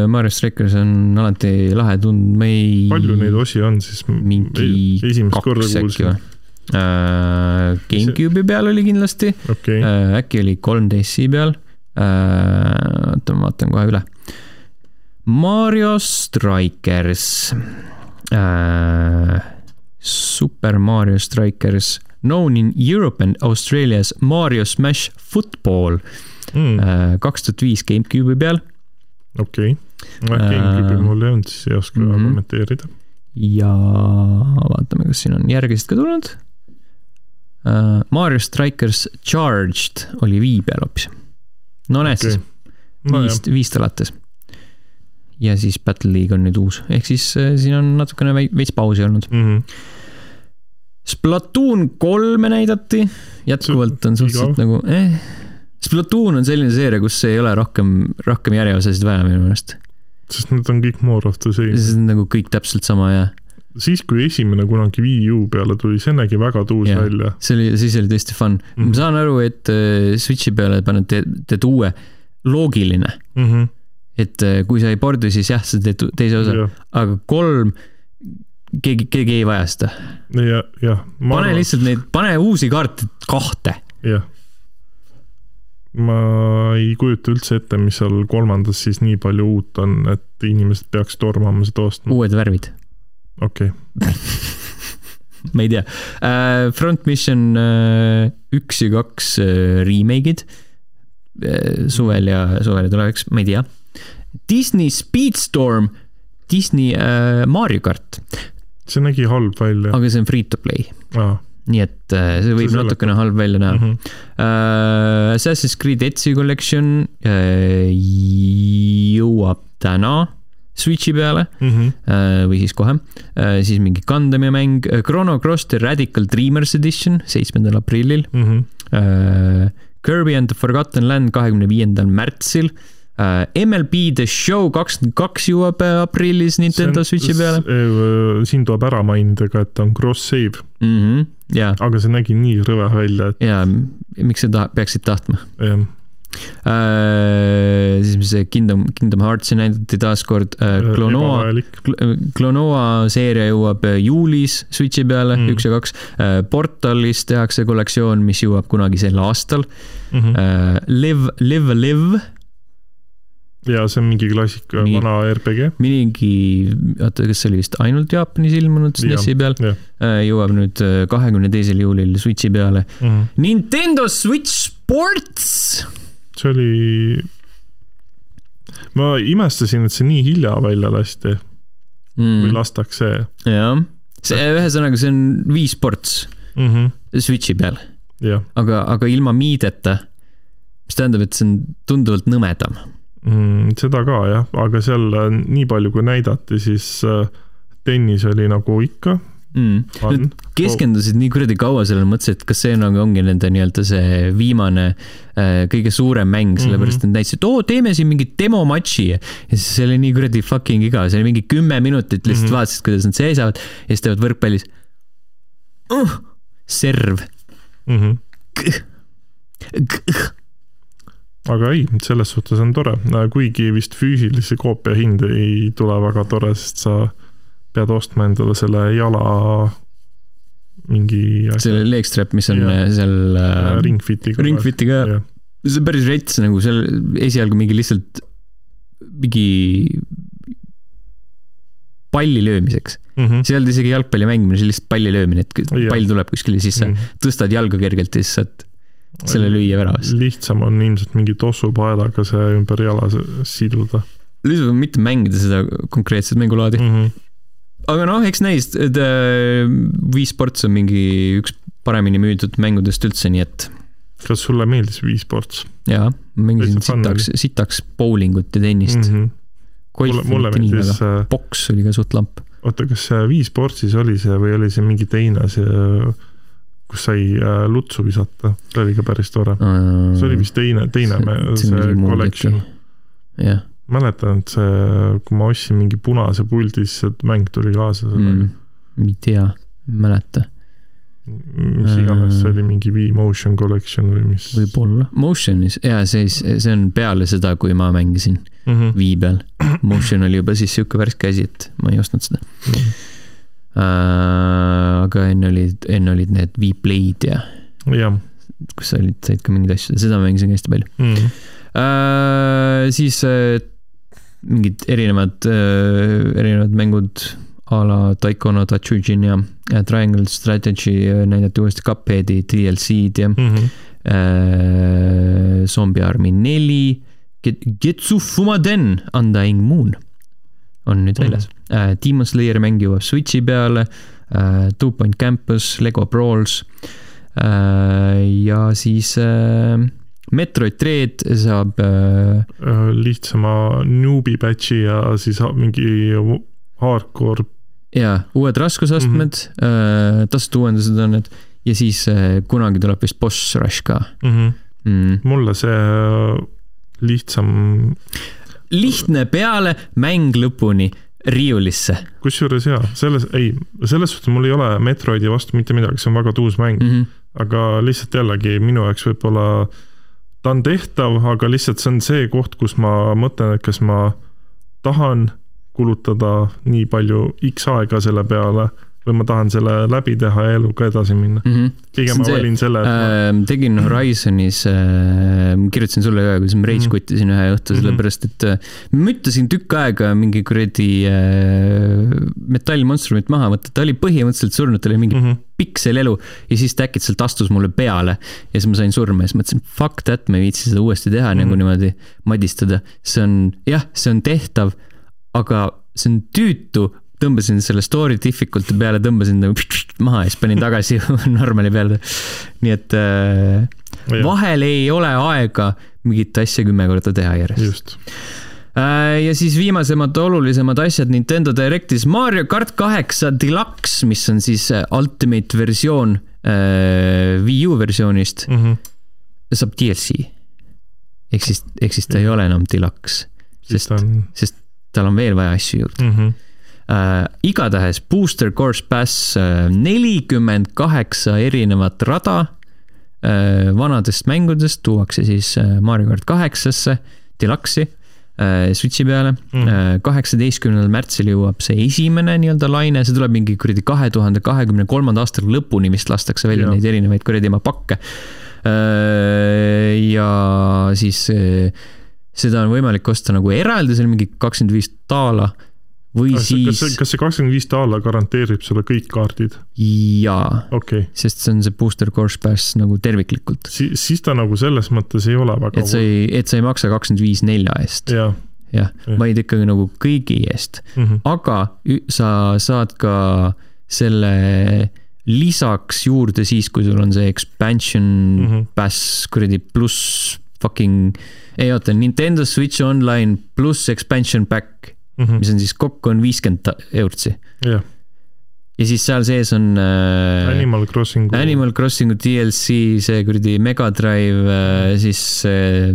Mario Strikers on alati lahe tund, me ei. palju neid osi on siis? mingi kaks äkki või?. GameCube'i peal oli kindlasti okay., Äh, äkki oli 3DS-i peal. oota, ma vaatan kohe üle. Mario Strikers. Super Mario Strikers, known in Europe and Australias Mario Smash Football, mm, kaks tuhat viis GameCube'i peal okei. GameCube'i Äh, mul ei olnud, siis ei oska mhm. kommenteerida. ja vaatame, kas siin on järgised ka tulnud. Mario Strikers Charged oli Wii peal hoopis. No näed okay. siis, nojah, viist, viist alates. ja siis Battle League on nüüd uus, ehk siis äh, siin on natukene vei- veits pausi olnud. Mhm. Splatoon kolme näidati, jätkuvalt on suhteliselt nagu eh.. Splatoon on selline seeria, kus ei ole rohkem, rohkem järjeosasid vaja minu meelest. sest need on kõik more of the same. see on nagu kõik täpselt sama ja siis, kui esimene kunagi Wii U peale tuli, see nägi väga tuus Jah. välja. see oli, siis oli tõesti fun mm. Mhm. ma saan aru, et äh, Switchi peale paned, teed uue, loogiline, Mhm. et äh, kui sa ei pordi, siis jah, sa teed teise osa, jah, aga kolm, keegi, keegi ei vaja seda. ja, jah. pane lihtsalt neid, pane uusi kaarte kahte. jah. ma ei kujuta üldse ette, mis seal kolmandas siis nii palju uut on, et inimesed peaks tormama seda ostma. uued värvid, okei, <laughs> ma ei tea uh,. Front Mission uh, üks ja kaks uh, remake'id uh, suvel ja suvel ja tulevaks, ma ei tea. Disney Speedstorm, Disney uh, Mario kart, see nägi halb välja. aga see on free to play, aa, nii et uh, see võib See natukene halb välja näha mhm. uh,. Assassin's Creed Ezio Collection uh, jõuab täna Switchi peale Mhm. uh, või siis kohe uh,, siis mingi Gundami mäng uh,, Chrono Cross The Radical Dreamers Edition seitsmendal aprillil Mhm. uh,. Kirby and the Forgotten Land kahekümne viiendal märtsil. MLB The Show kakskümmend kaks jõuab aprillis Nintendo Switchi peale. siin tuleb ära mainida ka, et on cross-save, mm. -hmm. ja, aga see nägi nii rõve välja, et ja miks sa taha-, peaksid tahtma jah, uh,. siis see Kingdom, Kingdom Heartsi näidati taaskord uh,, Klonoa, ebavajalik. Klonoa seeria jõuab äh, juulis Switchi peale Mm. mm., üks ja kaks. Portalis tehakse kollektsioon, mis jõuab kunagi sel aastal Mhm. uh,. Live, Live, Live, ja see on mingi klassika, Mingi- vana RPG. mingi, oota, kas see oli vist ainult Jaapanis ilmunud SNESi peal, jõuab nüüd kahekümne teisel juulil Switchi peale. Mhm. Nintendo Switch Sports, see oli, ma imestasin, et see nii hilja välja lasti või mm, lastakse. Jah, see ühesõnaga, see on Wii Sports mm. -hmm. Switchi peal, aga, aga ilma miideta, mis tähendab, et see on tunduvalt nõmedam. Mm,. seda ka jah, aga seal äh, nii palju, kui näidati, siis äh, tennis oli nagu ikka mm.. Nad keskendusid nii kuradi kaua sellele, mõtlesid, et kas see nagu ongi nende nii-öelda see viimane äh, kõige suurem mäng, Mhm. sellepärast et nad näitasid, et oo, teeme siin mingi demomatši. ja siis see oli nii kuradi fucking igav, see oli mingi kümme minutit, lihtsalt mm -hmm. vaatasid, kuidas nad seisavad ja siis teevad võrkpallis uh,. serv mm. -hmm. aga ei, selles suhtes on tore, kuigi vist füüsilise koopia hind ei tule väga tore, sest sa pead ostma endale selle jala mingi selle legstrap, mis on Jah. seal ringfitiga. ringfitiga jah. see on päris rets nagu seal esialgu mingi lihtsalt mingi palli löömiseks. mm. -hmm. see ei olnud isegi jalgpalli mängimine, see oli lihtsalt palli löömine, et Jah. pall tuleb kuskile, siis sa Mm -hmm. tõstad jalga kergelt ja siis saad selle lüüa väravasse. lihtsam on ilmselt mingi tossupaelaga see ümber jala siduda lihtsalt mitte mängida seda konkreetset mängulaadi mm. -hmm. Aga noh, eks näis, äh, Wii Sports on mingi üks paremini müüdud mängudest üldse, nii et kas sulle meeldis Wii Sports jaa, mängisin sitaks, sitaks bowlingut ja tennist mm? mm. -hmm. golfi mulle, mulle meeldis väga, äh, poks oli ka suht lamp. oota, kas see Wii Sportsis oli see või oli see mingi teine, see, kus sai äh, lutsu visata, see oli ka päris tore. see oli vist teine, teine me- see collection. jah mäletan, et see, kui ma ostsin mingi punase puldi, siis see mäng tuli kaasa sellega mm,, ei tea, ei mäleta, mm.. mis iganes, see oli mingi Wii Motion Collection või mis. võib-olla. Motionis, jaa, see, see on peale seda, kui ma mängisin mm -hmm. Wii peal. Motion oli juba siis sihuke värske asi, et ma ei ostnud seda äh,. aga enne olid, enne olid need Wii Play'd ja jah kus sa olid, said ka mingeid asju, seda mängisin ka hästi palju mm.. äh,. siis äh, mingid erinevad äh,, erinevad mängud a la Taiko no Tatsujin ja Triangle Strategy äh, näidati uuesti Cupheadi DLC-d ja Mm -hmm. äh, Zombie Army neli, Getsu Fumaden Undying Moon on nüüd väljas mm. -hmm. äh, Demon Slayeri mäng jõuab Switchi peale äh,, Two Point Campus, Lego Brawls äh, ja siis äh, Metroid Dread saab äh, lihtsama newbie batch'i ja siis mingi hardcore ja uued raskusastmed mm, -hmm. tasuta uuendused on need ja siis äh, kunagi tuleb vist boss rush ka mm. -hmm. mm.. mulle see lihtsam, lihtne peale, mäng lõpuni riiulisse kusjuures jaa, selles, ei, selles suhtes mul ei ole Metroidi vastu mitte midagi, see on väga tuus mäng mm. -hmm. aga lihtsalt jällegi minu jaoks võib-olla ta on tehtav, aga lihtsalt see on see koht, kus ma mõtlen, et kas ma tahan kulutada nii palju X aega selle peale või ma tahan selle läbi teha ja eluga edasi minna. Mm -hmm. pigem ma valin selle, et ma äh, tegin <clears throat> Horizonis äh,, kirjutasin sulle ka, kuidas ma rage Mhm. kuttisin ühe õhtu, Mhm. sellepärast et äh, ma ütlesin tükk aega mingi kuradi äh, metallmonstrumit maha võtta, ta oli põhimõtteliselt surnud, tal oli mingi mm -hmm. pikselelu ja siis ta äkitselt astus mulle peale ja siis ma sain surma ja siis mõtlesin, fuck that, ma ei viitsi seda uuesti teha mm -hmm. nagu Mhm. niimoodi madistada. see on, jah, see on tehtav, aga see on tüütu. Tõmbasin selle story difficult'i peale, tõmbasin ta maha ja siis panin tagasi <laughs> normali peale. nii et äh, vahel ei ole aega mingit asja kümme korda teha järjest. Äh, ja siis viimasemad olulisemad asjad Nintendo Directis Mario kart kaheksa Deluxe, mis on siis äh, ultimate versioon äh, Wii U versioonist, mm -hmm. saab DLC. ehk siis, ehk siis ta ei ole enam Deluxe, sest on sest tal on veel vaja asju juurde mm. -hmm. äh,. igatahes Booster Course Pass nelikümmend kaheksa erinevat rada äh, vanadest mängudest tuuakse siis äh, Mario kart kaheksasse, Deluxe'i äh, Switchi peale Mm. kaheksateistkümnendal märtsil jõuab see esimene nii-öelda laine, see tuleb mingi kuradi kahe tuhande kahekümne kolmanda aasta lõpuni vist lastakse välja Jah. neid erinevaid kuradi oma pakke. ja siis äh, seda on võimalik osta nagu eraldi, see on mingi kakskümmend viis daala või kas see, kas siis kas see kakskümmend viis daala garanteerib sulle kõik kaardid? jaa, okei okay., sest see on see booster course pass nagu terviklikult. siis, siis ta nagu selles mõttes ei ole väga et sa ei, et sa ei maksa kakskümmend viis nelja eest, jah jah, vaid ikkagi nagu kõigi eest, mm -hmm. aga sa saad ka selle lisaks juurde siis, kui sul on see expansion mm. -hmm. pass kuradi pluss fucking, ei oota, Nintendo Switch Online pluss expansion pack, Mhm. mis on siis kokku on viiskümmend eurtsi. jah, ja siis seal sees on äh, Animal Crossingu. Animal Crossingu DLC, see kuradi Mega Drive äh,, siis äh,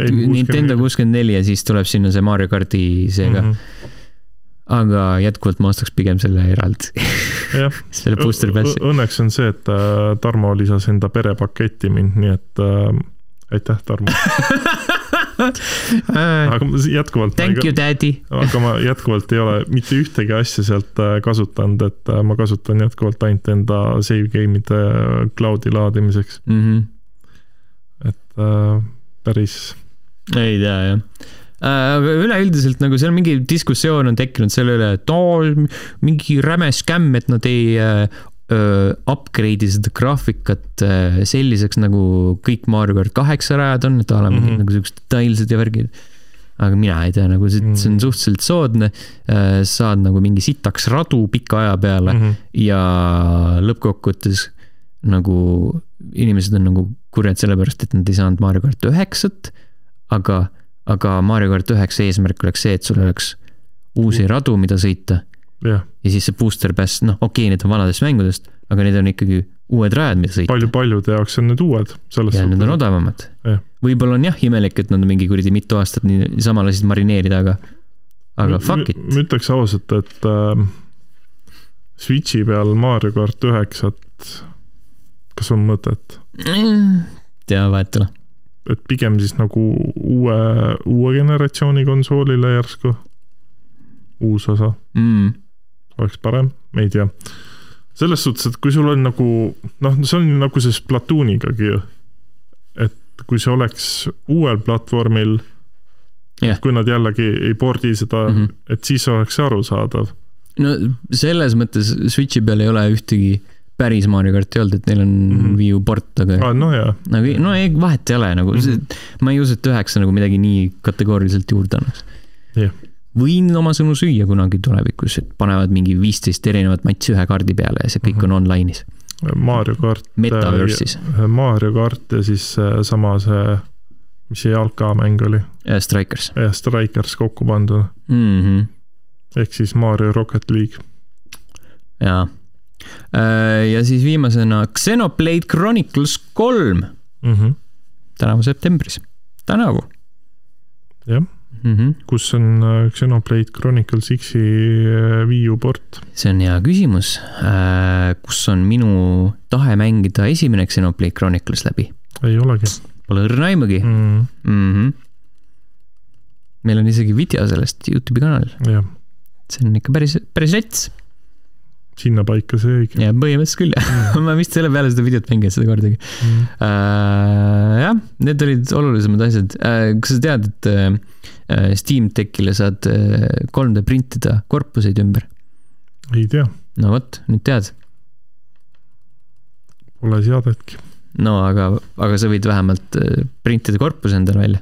Nintendo kuuskümmend neli ja siis tuleb sinna see Mario kardi see ka mm. Mhm. -hmm. aga jätkuvalt ma ostaks pigem selle eraldi, jah, <laughs> selle booster passi. õnneks on see, et äh, Tarmo lisas enda perepaketti mind, nii et äh, aitäh, Tarmo. <laughs> aga ma jätkuvalt. Thank you, daddy. aga ma jätkuvalt ei ole mitte ühtegi asja sealt äh, kasutanud, et äh, ma kasutan jätkuvalt ainult enda save game'ide äh, cloud'i laadimiseks, mm. -hmm. et äh, päris ei tea jah aga üleüldiselt nagu seal mingi diskussioon on tekkinud selle üle, et oo, mingi räme skämm, et nad ei äh, äh, upgrade'i seda graafikat äh, selliseks, nagu kõik Mario kart kaheksa rajad on, et a la mingid mm Mhm. -hmm. nagu siuksed detailsed ja värgid. aga mina ei tea, nagu see, see on Mhm. suhteliselt soodne, saad nagu mingi sitaks radu pika aja peale mm. -hmm. ja lõppkokkuvõttes nagu inimesed on nagu kurjad sellepärast, et nad ei saanud Mario kart üheksat, aga, aga Mario kart üheksa eesmärk oleks see, et sul oleks uusi radu, mida sõita jah, ja siis see booster pass, noh, okei okay,, need on vanadest mängudest, aga need on ikkagi uued rajad, mida sõita. palju-paljude jaoks on need uued, selles ja need on odavamad Jah.. võib-olla on jah imelik, et nad mingi kuradi mitu aastat niisama lasid marineerida, aga, aga fuck it. ma ütleks ausalt, et äh, Switchi peal Mario kart üheksat, kas on mõtet? tea, vahet ei ole. et pigem siis nagu uue, uue generatsiooni konsoolile järsku uus osa Mm. Oleks parem, me ei tea. selles suhtes, et kui sul on nagu noh, see on nagu see Splatoonigagi ju. et kui see oleks uuel platvormil Jah. kui nad jällegi ei pordi seda mm, Mhm. -hmm. et siis oleks see arusaadav. no selles mõttes Switchi peal ei ole ühtegi päris Mario karti olnud, et neil on mm Mhm. -hmm. Wii U port, aga aa, no jaa, nagu no ei, vahet ei ole nagu mm, Mhm. -hmm. ma ei usu, et üheksa nagu midagi nii kategooriliselt juurde annaks Jah.. Võin oma sõnu süüa kunagi tulevikus, et panevad mingi viisteist erinevat matši ühe kaardi peale ja see kõik Mhm. on online'is, Mario kart. Metaverse'is, Mario kart ja siis äh, sama see, mis see jalkamäng oli, Strikers jah, Strikers kokku pandud, mm. -hmm. ehk siis Mario Rocket League. jaa. ja siis viimasena Xenoblade Chronicles kolm Mm -hmm. tänavu septembris, tänavu jah, mm. -hmm. kus on äh, Xenoblade Chronicles X-i äh, Wii U port? see on hea küsimus, kus on minu tahe mängida esimene Xenoblade Chronicles läbi, ei olegi pole õrna aimugi mm,. mm. -hmm. meil on isegi video sellest Youtube'i kanalil, jah, see on ikka päris, päris rets sinnapaika see õige ja põhimõtteliselt küll jah, <laughs> ma vist selle peale seda videot mänginud seda kordagi mm.. äh,. jah, need olid olulisemad asjad äh,, kas sa tead, et äh, Steam Techile saad äh, 3D printida korpuseid ümber? ei tea, no vot, nüüd tead pole seadetki. no aga, aga sa võid vähemalt äh, printida korpuse endale välja.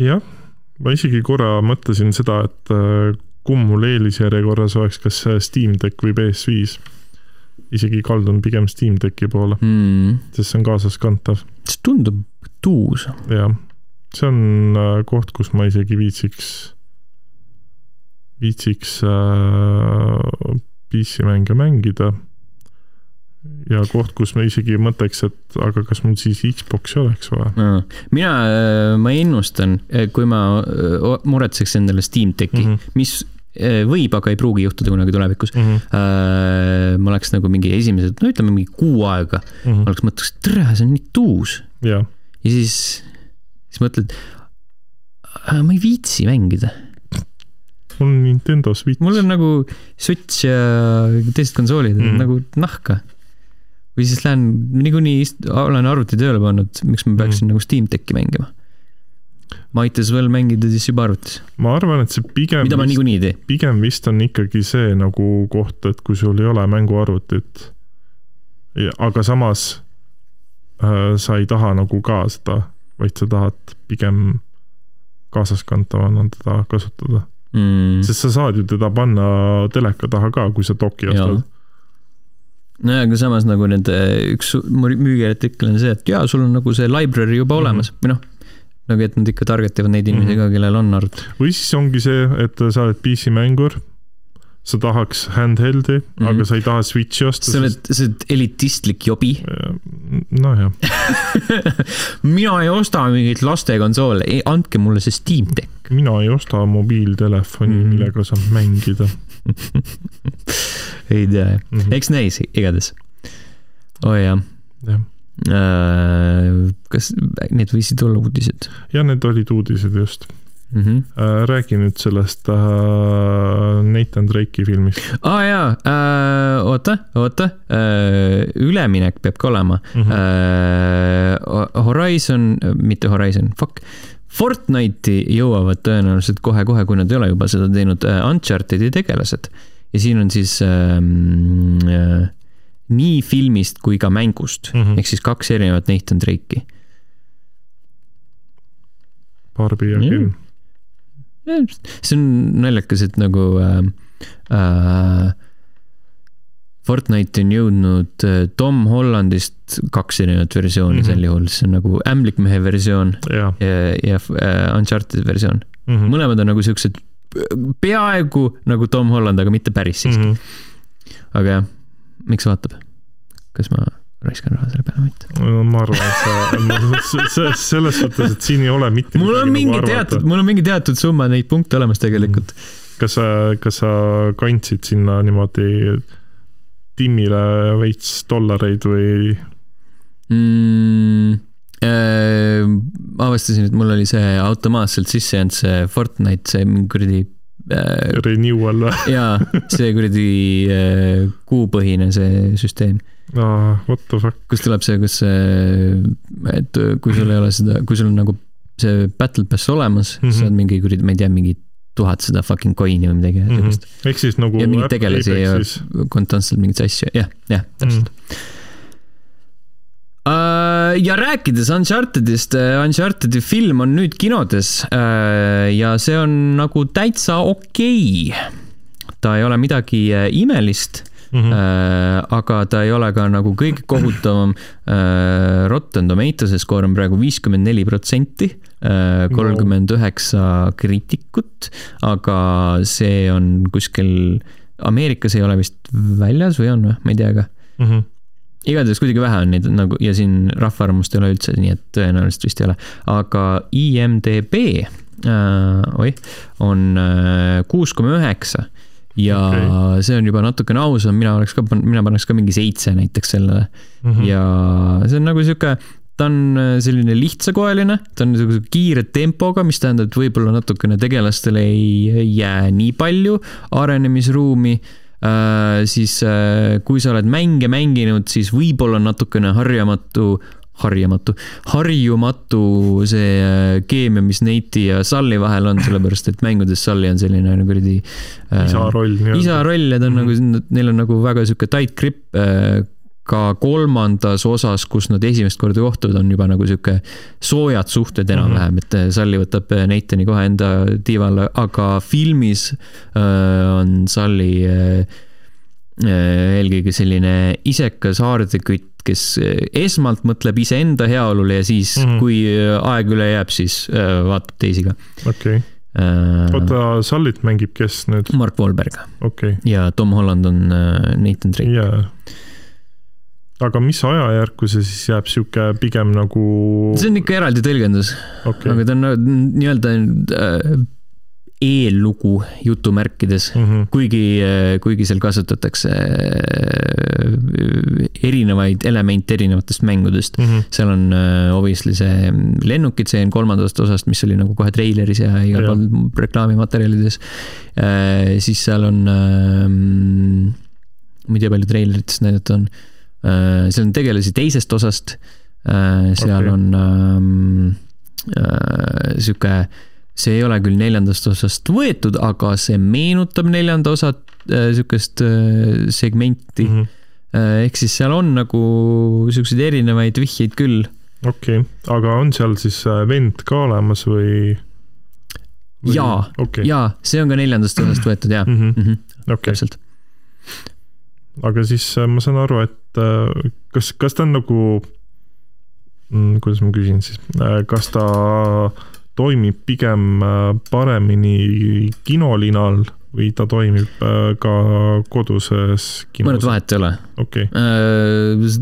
jah, ma isegi korra mõtlesin seda, et äh, kumb mul eelisjärjekorras oleks, kas Steam Deck või PS5. isegi kaldun pigem Steam Decki poole, mm.. sest see on kaasaskantav see tundub tuus. jah, see on äh, koht, kus ma isegi viitsiks, viitsiks äh, PC-mänge mängida. ja koht, kus ma isegi mõtleks, et aga kas mul siis Xbox'i oleks vaja mina, ma ennustan, kui ma äh, muretseks endale Steam Decki mm. -hmm. mis äh, võib, aga ei pruugi juhtuda kunagi tulevikus. mm. -hmm. ma oleks nagu mingi esimesed, no ütleme mingi kuu aega, Mm -hmm. oleks mõtleks, et tere, see on nii tuus. jah, ja siis, siis mõtled, ma ei viitsi mängida, mul on Nintendo Switch. mul on nagu Switch ja teised konsoolid mm. Mhm. nagu nahka. või siis lähen niikuinii olen arvuti tööle pannud, miks ma peaksin mm. nagu Steam Decki mängima. Might as well mängida siis juba arvutis, ma arvan, et see pigem mida ma niikuinii ei tee. pigem vist on ikkagi see nagu koht, et kui sul ei ole mänguarvutit, aga samas äh, sa ei taha nagu ka seda, vaid sa tahad pigem kaasaskantavana teda kasutada, Mm. sest sa saad ju teda panna teleka taha ka, kui sa doki ostad. nojah, aga samas nagu nende üks su- müügiartikkel on see, et jaa, sul on nagu see library juba olemas mm -hmm. või noh, nagu et nad ikka target ivad neid inimesi Mhm. ka, kellel on arvuti või siis ongi see, et sa oled PC-mängur, sa tahaks handheld'i mm, Mhm. -hmm. aga sa ei taha Switch'i osta. sa oled, sa oled elitistlik jobi. nojah, <laughs> mina ei osta mingit lastekonsoole, andke mulle see Steam Deck. mina ei osta mobiiltelefoni mm, Mhm. -hmm. millega saab mängida <laughs> ei tea jah, mm. -hmm. eks näis igatahes. oi jah jah, äh,. kas need võisid olla uudised ja need olid uudised just mm? -hmm. äh,. räägi nüüd sellest äh, Nathan Drake'i filmist aa ah, jaa äh,, oota, oota äh,, üleminek peab ka olema mm. -hmm. äh,. Horizon, mitte Horizon, fuck. Fortnite'i jõuavad tõenäoliselt kohe-kohe, kui nad ei ole juba seda teinud, Uncharted'i tegelased. ja siin on siis ähm, äh, nii filmist kui ka mängust mm. -hmm. ehk siis kaks erinevat Nathan Drake'i. Barbi ja. Ken. See on naljakas, et nagu äh, äh, Fortnite on jõudnud äh, Tom Hollandist kaks erinevat versiooni mm. -hmm. sel juhul, see on nagu ämblikmehe versioon jaa ja, ja äh, Uncharted versioon. mm -hmm. mõlemad on nagu siuksed peaaegu nagu Tom Holland, aga mitte päris siiski mm. -hmm. aga jah, miks vaatab? kas ma raiskan raha selle peale mitte? ma arvan, et sa, selles suhtes, et siin ei ole mitte mul on midagi mingi nagu teatud, mul on mingi teatud summa neid punkte olemas tegelikult. kas sa, kas sa kandsid sinna niimoodi Timmile veits dollareid või mm,. Äh, avastasin, et mul oli see automaatselt sisse jäänud see Fortnite, see mingi kuradi äh, renewal või <laughs> jaa, see kuradi äh, kuupõhine see süsteem, ah,? What the fuck? kus tuleb see, kus see, et kui sul ei ole seda, kui sul on nagu see battle pass olemas mm. -hmm. saad mingi kuradi, ma ei tea, mingi tuhat seda fucking coin'i või midagi Mhm. sellist ehk siis nagu ja mingeid tegelasi ja konstantselt mingeid asju, jah, jah, täpselt Mhm. Uh, ja rääkides Unchartedist, Unchartedi film on nüüd kinodes uh, ja see on nagu täitsa okei okay.. ta ei ole midagi äh, imelist Mhm. uh,, aga ta ei ole ka nagu kõige <clears throat> kohutavam. Rotten Tomatoes'e skoor on praegu viiskümmend neli protsenti, kolmkümmend üheksa kriitikut, aga see on kuskil, Ameerikas ei ole vist väljas või on või, ma ei tea ka Mhm. Igatahes kuidagi vähe on neid nagu ja siin rahvaarvamust ei ole üldse, nii et tõenäoliselt vist ei ole, aga IMDB äh,, oih, on kuus koma üheksa ja okay. See on juba natukene ausam, mina oleks ka, mina paneks ka mingi seitse näiteks sellele Mhm. ja see on nagu sihuke, ta on äh, selline lihtsakoeline, ta on niisuguse kiire tempoga, mis tähendab, et võib-olla natukene tegelastele ei jää nii palju arenemisruumi äh,. Siis äh, kui sa oled mänge mänginud, siis võib-olla natukene harjamatu, harjamatu, harjumatu see äh, keemia, mis Neiti ja Sully vahel on, sellepärast et mängudes Sully on selline nagu kuradi äh, isa roll isa roll ja ta on mm -hmm. nagu, neil on nagu väga sihuke tight grip. Ka kolmandas osas, kus nad esimest korda kohtuvad, on juba nagu sihuke soojad suhted enam-vähem, et Sully võtab Nathani kohe enda tiivale, aga filmis äh, on Sully äh, eelkõige selline isekas haardekütt, kes esmalt mõtleb iseenda heaolule ja siis mm. -hmm. kui aeg üle jääb, siis äh, vaatab teisi ka okei, äh,. oota, Sullit mängib kes nüüd? Mark Wahlberg okei, ja Tom Holland on äh, Nathan Drake. jaa. Aga mis ajajärku see siis jääb, sihuke pigem nagu, see on ikka eraldi tõlgendus, okei aga ta on nagu nii-öelda äh, eellugu jutumärkides, Mhm. kuigi, kuigi seal kasutatakse äh, erinevaid elemente erinevatest mängudest. Mhm. seal on äh, obviously see lennukitseen kolmandast osast, mis oli nagu kohe treileris ja igal pool reklaamimaterjalides. siis seal on ähm,, ma ei tea, palju treilerites näidatud on. Seal on tegelasi teisest osast. seal Okei. okay. on ähm, äh, sihuke, see ei ole küll neljandast osast võetud, aga see meenutab neljanda osa äh, sihukest äh, segmenti mm. -hmm. ehk siis seal on nagu siukseid erinevaid vihjeid küll. okei, aga on seal siis äh, vend ka olemas või? jaa, okei, jaa, see on ka neljandast osast võetud jaa mm Mhm. -hmm. okei, täpselt. aga siis äh, ma saan aru, et äh, kas, kas ta on nagu, mm, kuidas ma küsin siis, kas ta toimib pigem paremini kinolinal või ta toimib ka koduses kinos? mõned vahet ei ole. okei okay..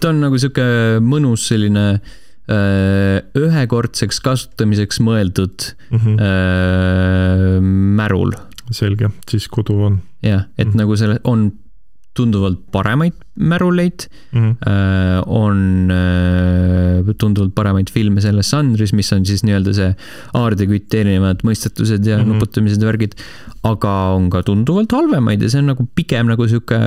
ta on nagu sihuke mõnus selline äh, Äh, ühekordseks kasutamiseks mõeldud mm -hmm. märul. selge, siis kodu on. jah, et mm -hmm. nagu selle, on tunduvalt paremaid märuleid mm, -hmm. on tunduvalt paremaid filme selles žanris, mis on siis nii-öelda see aardekütt, erinevad mõistetused ja mm -hmm. nuputamised ja värgid, aga on ka tunduvalt halvemaid ja see on nagu pigem nagu sihuke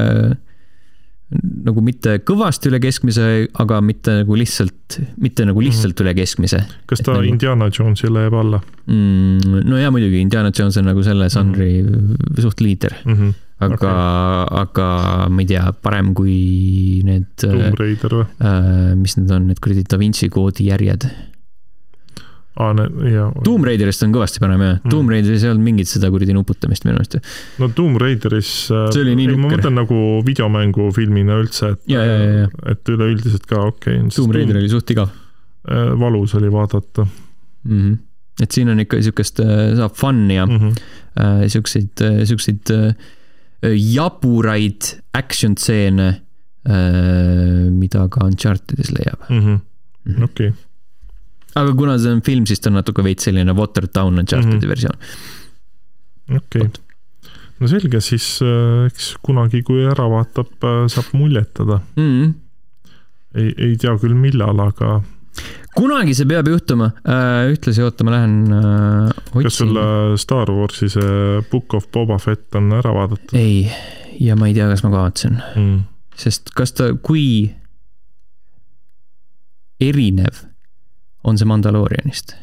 nagu mitte kõvasti üle keskmise, aga mitte nagu lihtsalt, mitte nagu lihtsalt mm -hmm. üle keskmise. kas ta nagu... Indiana Jonesile jääb alla mm,? no jaa, muidugi, Indiana Jones on nagu selle žanri mm -hmm. suht liider mm. -hmm. Aga okay., aga ma ei tea, parem kui need. Tomb Raider või äh,? mis need on, need kuradi Da Vinci koodi järjed aa, jaa. Tomb Raiderist on kõvasti parem jah mm., Tomb Raideris ei olnud mingit seda kuradi nuputamist minu meelest. no Tomb Raideris. Äh, see oli nii nukker. ma mõtlen nagu videomängufilmina üldse, et. et üleüldiselt ka okei okay.. Tomb Raider oli suht igav. Äh, valus oli vaadata mm. -hmm. et siin on ikka siukest, äh, saab fun'i ja mm -hmm. siukseid, siukseid jaburaid action stseene, mida ka Unchartedis leiab mm. -hmm. okei aga kuna see on film, siis ta on natuke veits selline watered down Uncharted'i mm -hmm. versioon. okei okay., no selge, siis äh, eks kunagi, kui ära vaatab, äh, saab muljetada mm. -hmm. ei, ei tea küll, millal, aga. Kunagi see peab juhtuma, äh, ühtlasi oota, ma lähen otsin. kas sul Star Warsi see Book of Boba Fett on ära vaadatud? ei, ja ma ei tea, kas ma kavatsen mm.. sest kas ta, kui erinev on see Mandaloorianist?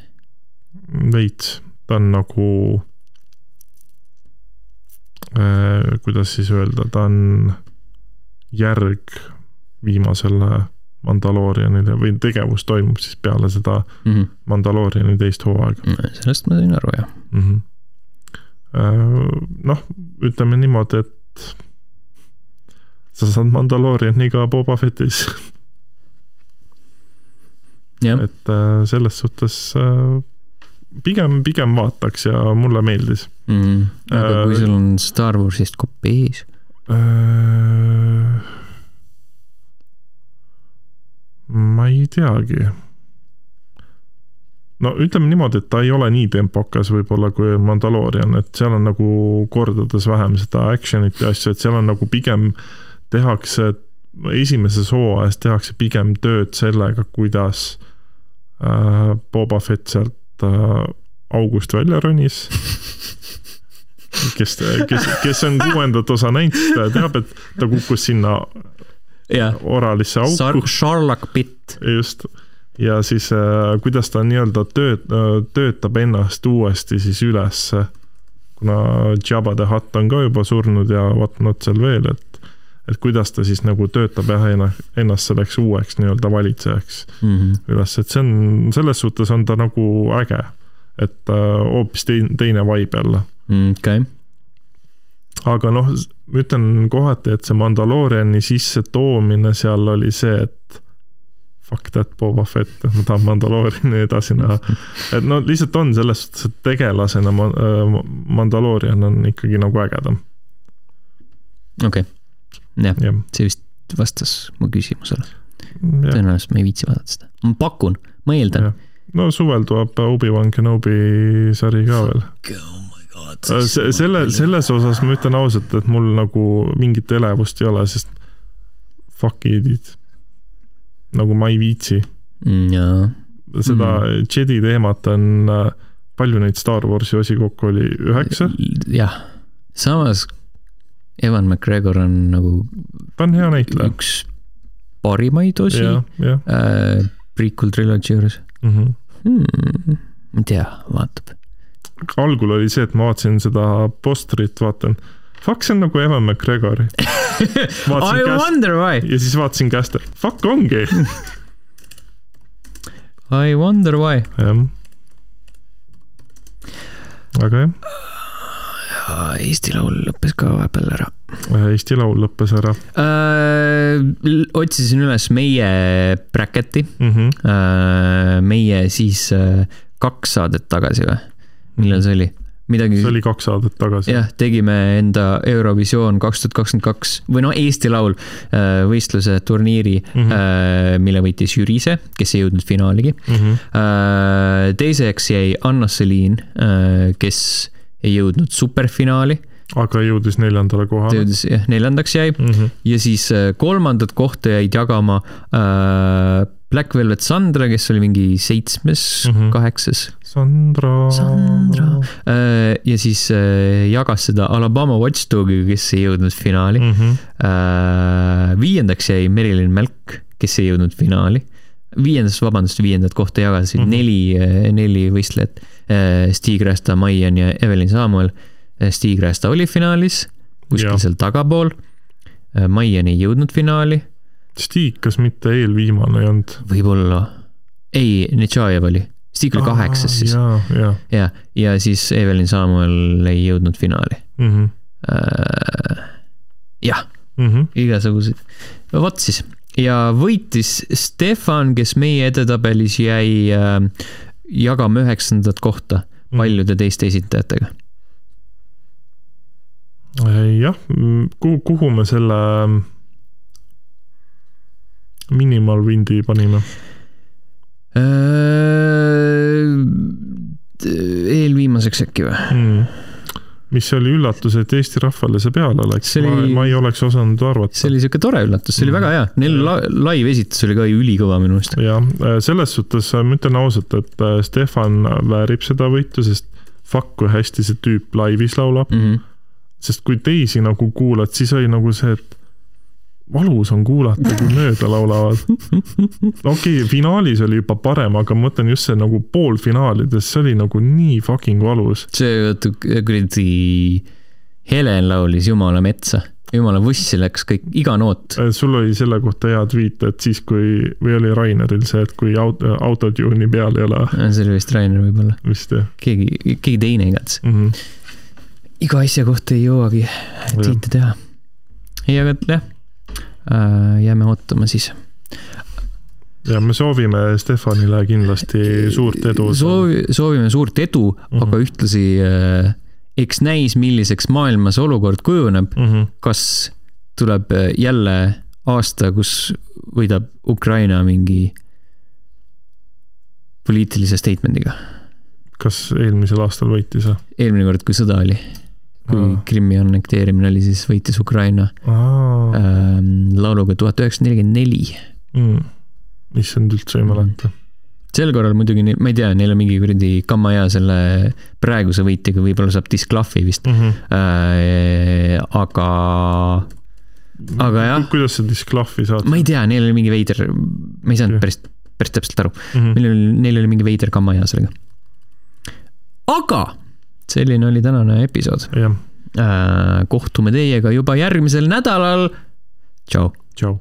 veits, ta on nagu äh,, kuidas siis öelda, ta on järg viimasele Mandaloorianile või tegevus toimub siis peale seda mm -hmm. Mandalooriani teist hooaega. sellest ma sain aru, jah mm -hmm.. noh, ütleme niimoodi, et sa saad Mandalooriani ka Boba Fettis et äh, selles suhtes äh, pigem, pigem vaataks ja mulle meeldis mm,. aga kui äh, sul on Star Warsist kopi ees äh,? Ma ei teagi. no ütleme niimoodi, et ta ei ole nii tempokas võib-olla kui Mandalorian, et seal on nagu kordades vähem seda action'it ja asju, et seal on nagu pigem tehakse, esimeses hooajas tehakse pigem tööd sellega, kuidas Äh, Boba Fett sealt äh, august välja ronis kes, kes, kes on kuuendat osa näinud, siis ta teab, et ta kukkus sinna yeah. oralisse auku. Sharlak Pitt. just, ja siis äh, kuidas ta nii-öelda tööt-, töötab ennast uuesti siis ülesse. kuna Jabba the Hutt on ka juba surnud ja whatnot seal veel, et et kuidas ta siis nagu töötab jah, ennast selleks uueks nii-öelda valitsejaks mm -hmm. üles, et see on, selles suhtes on ta nagu äge. et äh, hoopis teine, teine vibe jälle mm,. okei okay. Aga noh, ma ütlen kohati, et see Mandalooriani sissetoomine seal oli see, et fuck that Boba Fett, ma tahan Mandalooriani edasi näha. et no lihtsalt on selles suhtes, et tegelasena äh, Mandaloorian on ikkagi nagu ägedam. okei okay jah ja., see vist vastas mu küsimusele. tõenäoliselt ma ei viitsi vaadata seda, ma pakun, ma eeldan. no suvel tuleb Obi-Wan Kenobi sari ka veel. Oh äh, selle, selles osas ma ütlen ausalt, et mul nagu mingit elevust ei ole, sest fuck it'id. nagu ma ei viitsi mm,. seda mm. Jedi teemat on, äh, palju neid Star Warsi osi kokku oli, üheksa? jah, samas Evan McGregor on nagu. ta on hea näitleja. üks parimaid osi äh, prequel trilogy juures mm. -hmm. Hmm, ma ei tea, vaatab. Algul oli see, et ma vaatasin seda postrit, vaatan. Fuck, see on nagu Evan McGregor <laughs> I wonder why. ja siis vaatasin käest, fuck ongi <laughs> I wonder why. jah. aga jah Eesti Laul lõppes ka vahepeal ära Eesti Laul lõppes ära äh,. otsisin üles meie bracket'i mm. -hmm. äh,, meie siis äh, kaks saadet tagasi või? Millal see oli? midagi. see oli kaks saadet tagasi. jah, tegime enda Eurovisioon kaks tuhat kakskümmend kaks või noh, Eesti Laul äh, võistluse turniiri mm, -hmm. mille võitis Jürise, kes ei jõudnud finaaligi mm. -hmm. teiseks jäi Anna-Celiin, kes ei jõudnud superfinaali aga jõudis neljandale kohale. jõudis jah, neljandaks jäi mm -hmm. ja siis kolmandat kohta jäid jagama äh, Black Velvet Sandra, kes oli mingi seitsmes mm, -hmm. kaheksas. Sandra. Sandra. Äh, ja siis äh, jagas seda Alabama Watchdogiga, kes ei jõudnud finaali mm. -hmm. viiendaks jäi Merilin Melk, kes ei jõudnud finaali. viiendast, vabandust, viiendat kohta jagasid mm -hmm. neli, neli võistlejat. Stig Rästa, Maian ja Evelyn Samuel. Stig Rästa oli finaalis, kuskil seal tagapool. Maian ei jõudnud finaali Stig, kas mitte eelviimane ei olnud? võib-olla. ei, Netšajev oli. Stig oli kaheksas siis. ja, ja. ja, ja siis Evelyn Samuel ei jõudnud finaali mm. -hmm. Äh, jah mm -hmm., igasuguseid. vot siis ja võitis Stefan, kes meie edetabelis jäi äh, jagama üheksandat kohta mhm. paljude teiste esitajatega. jah, kuhu, kuhu me selle minimal wind'i panime? Äh, eelviimaseks äkki või mm.? mis oli üllatus, et Eesti rahvale see peale läks, ma, ma ei oleks osanud arvata. see oli siuke tore üllatus, see oli mm. väga hea, neil la live esitus oli ka ülikõva minu meelest. jah, äh, selles suhtes äh, ma ütlen ausalt, et Stefan väärib seda võitu, sest fuck, kui hästi see tüüp laivis laulab mm. -hmm. sest kui teisi nagu kuulad, siis oli nagu see, et valus on kuulata, kui mööda laulavad. okei okay,, finaalis oli juba parem, aga ma mõtlen just see nagu poolfinaalides, see oli nagu nii fucking valus. see kuradi Helen laulis Jumala metsa, Jumala vussi läks kõik, iga noot. Äh, sul oli selle kohta hea tweet, et siis kui, või oli Raineril see, et kui auto, autotune'i peal ei ole. see oli vist Rainer võib-olla. vist jah. keegi, keegi teine igatahes mm. -hmm. iga asja kohta ei jõuagi tiite teha. ei, aga jah jääme ootama siis. ja me soovime Stefanile kindlasti suurt edu. soovi, soovime suurt edu mm, -hmm. aga ühtlasi äh, eks näis, milliseks maailmas olukord kujuneb mm. -hmm. kas tuleb äh, jälle aasta, kus võidab Ukraina mingi poliitilise statement'iga? kas eelmisel aastal võitis või? eelmine kord, kui sõda oli kui Krimmi annekteerimine oli, siis võitis Ukraina ähm, lauluga Tuhat üheksasada nelikümmend neli. Mm. issand, üldse ei mäleta sel korral muidugi, ma ei tea, neil on mingi kuradi kammaja selle praeguse võitjaga, võib-olla saab disklahvi vist mm. -hmm. Äh, aga, aga jah. kuidas sa disklahvi saad? ma ei tea, neil oli mingi veider, ma ei saanud okay. päris, päris täpselt aru mm. -hmm. Neil oli, neil oli mingi veider kammaja sellega. aga selline oli tänane episood. äh,. kohtume teiega juba järgmisel nädalal. tšau. tšau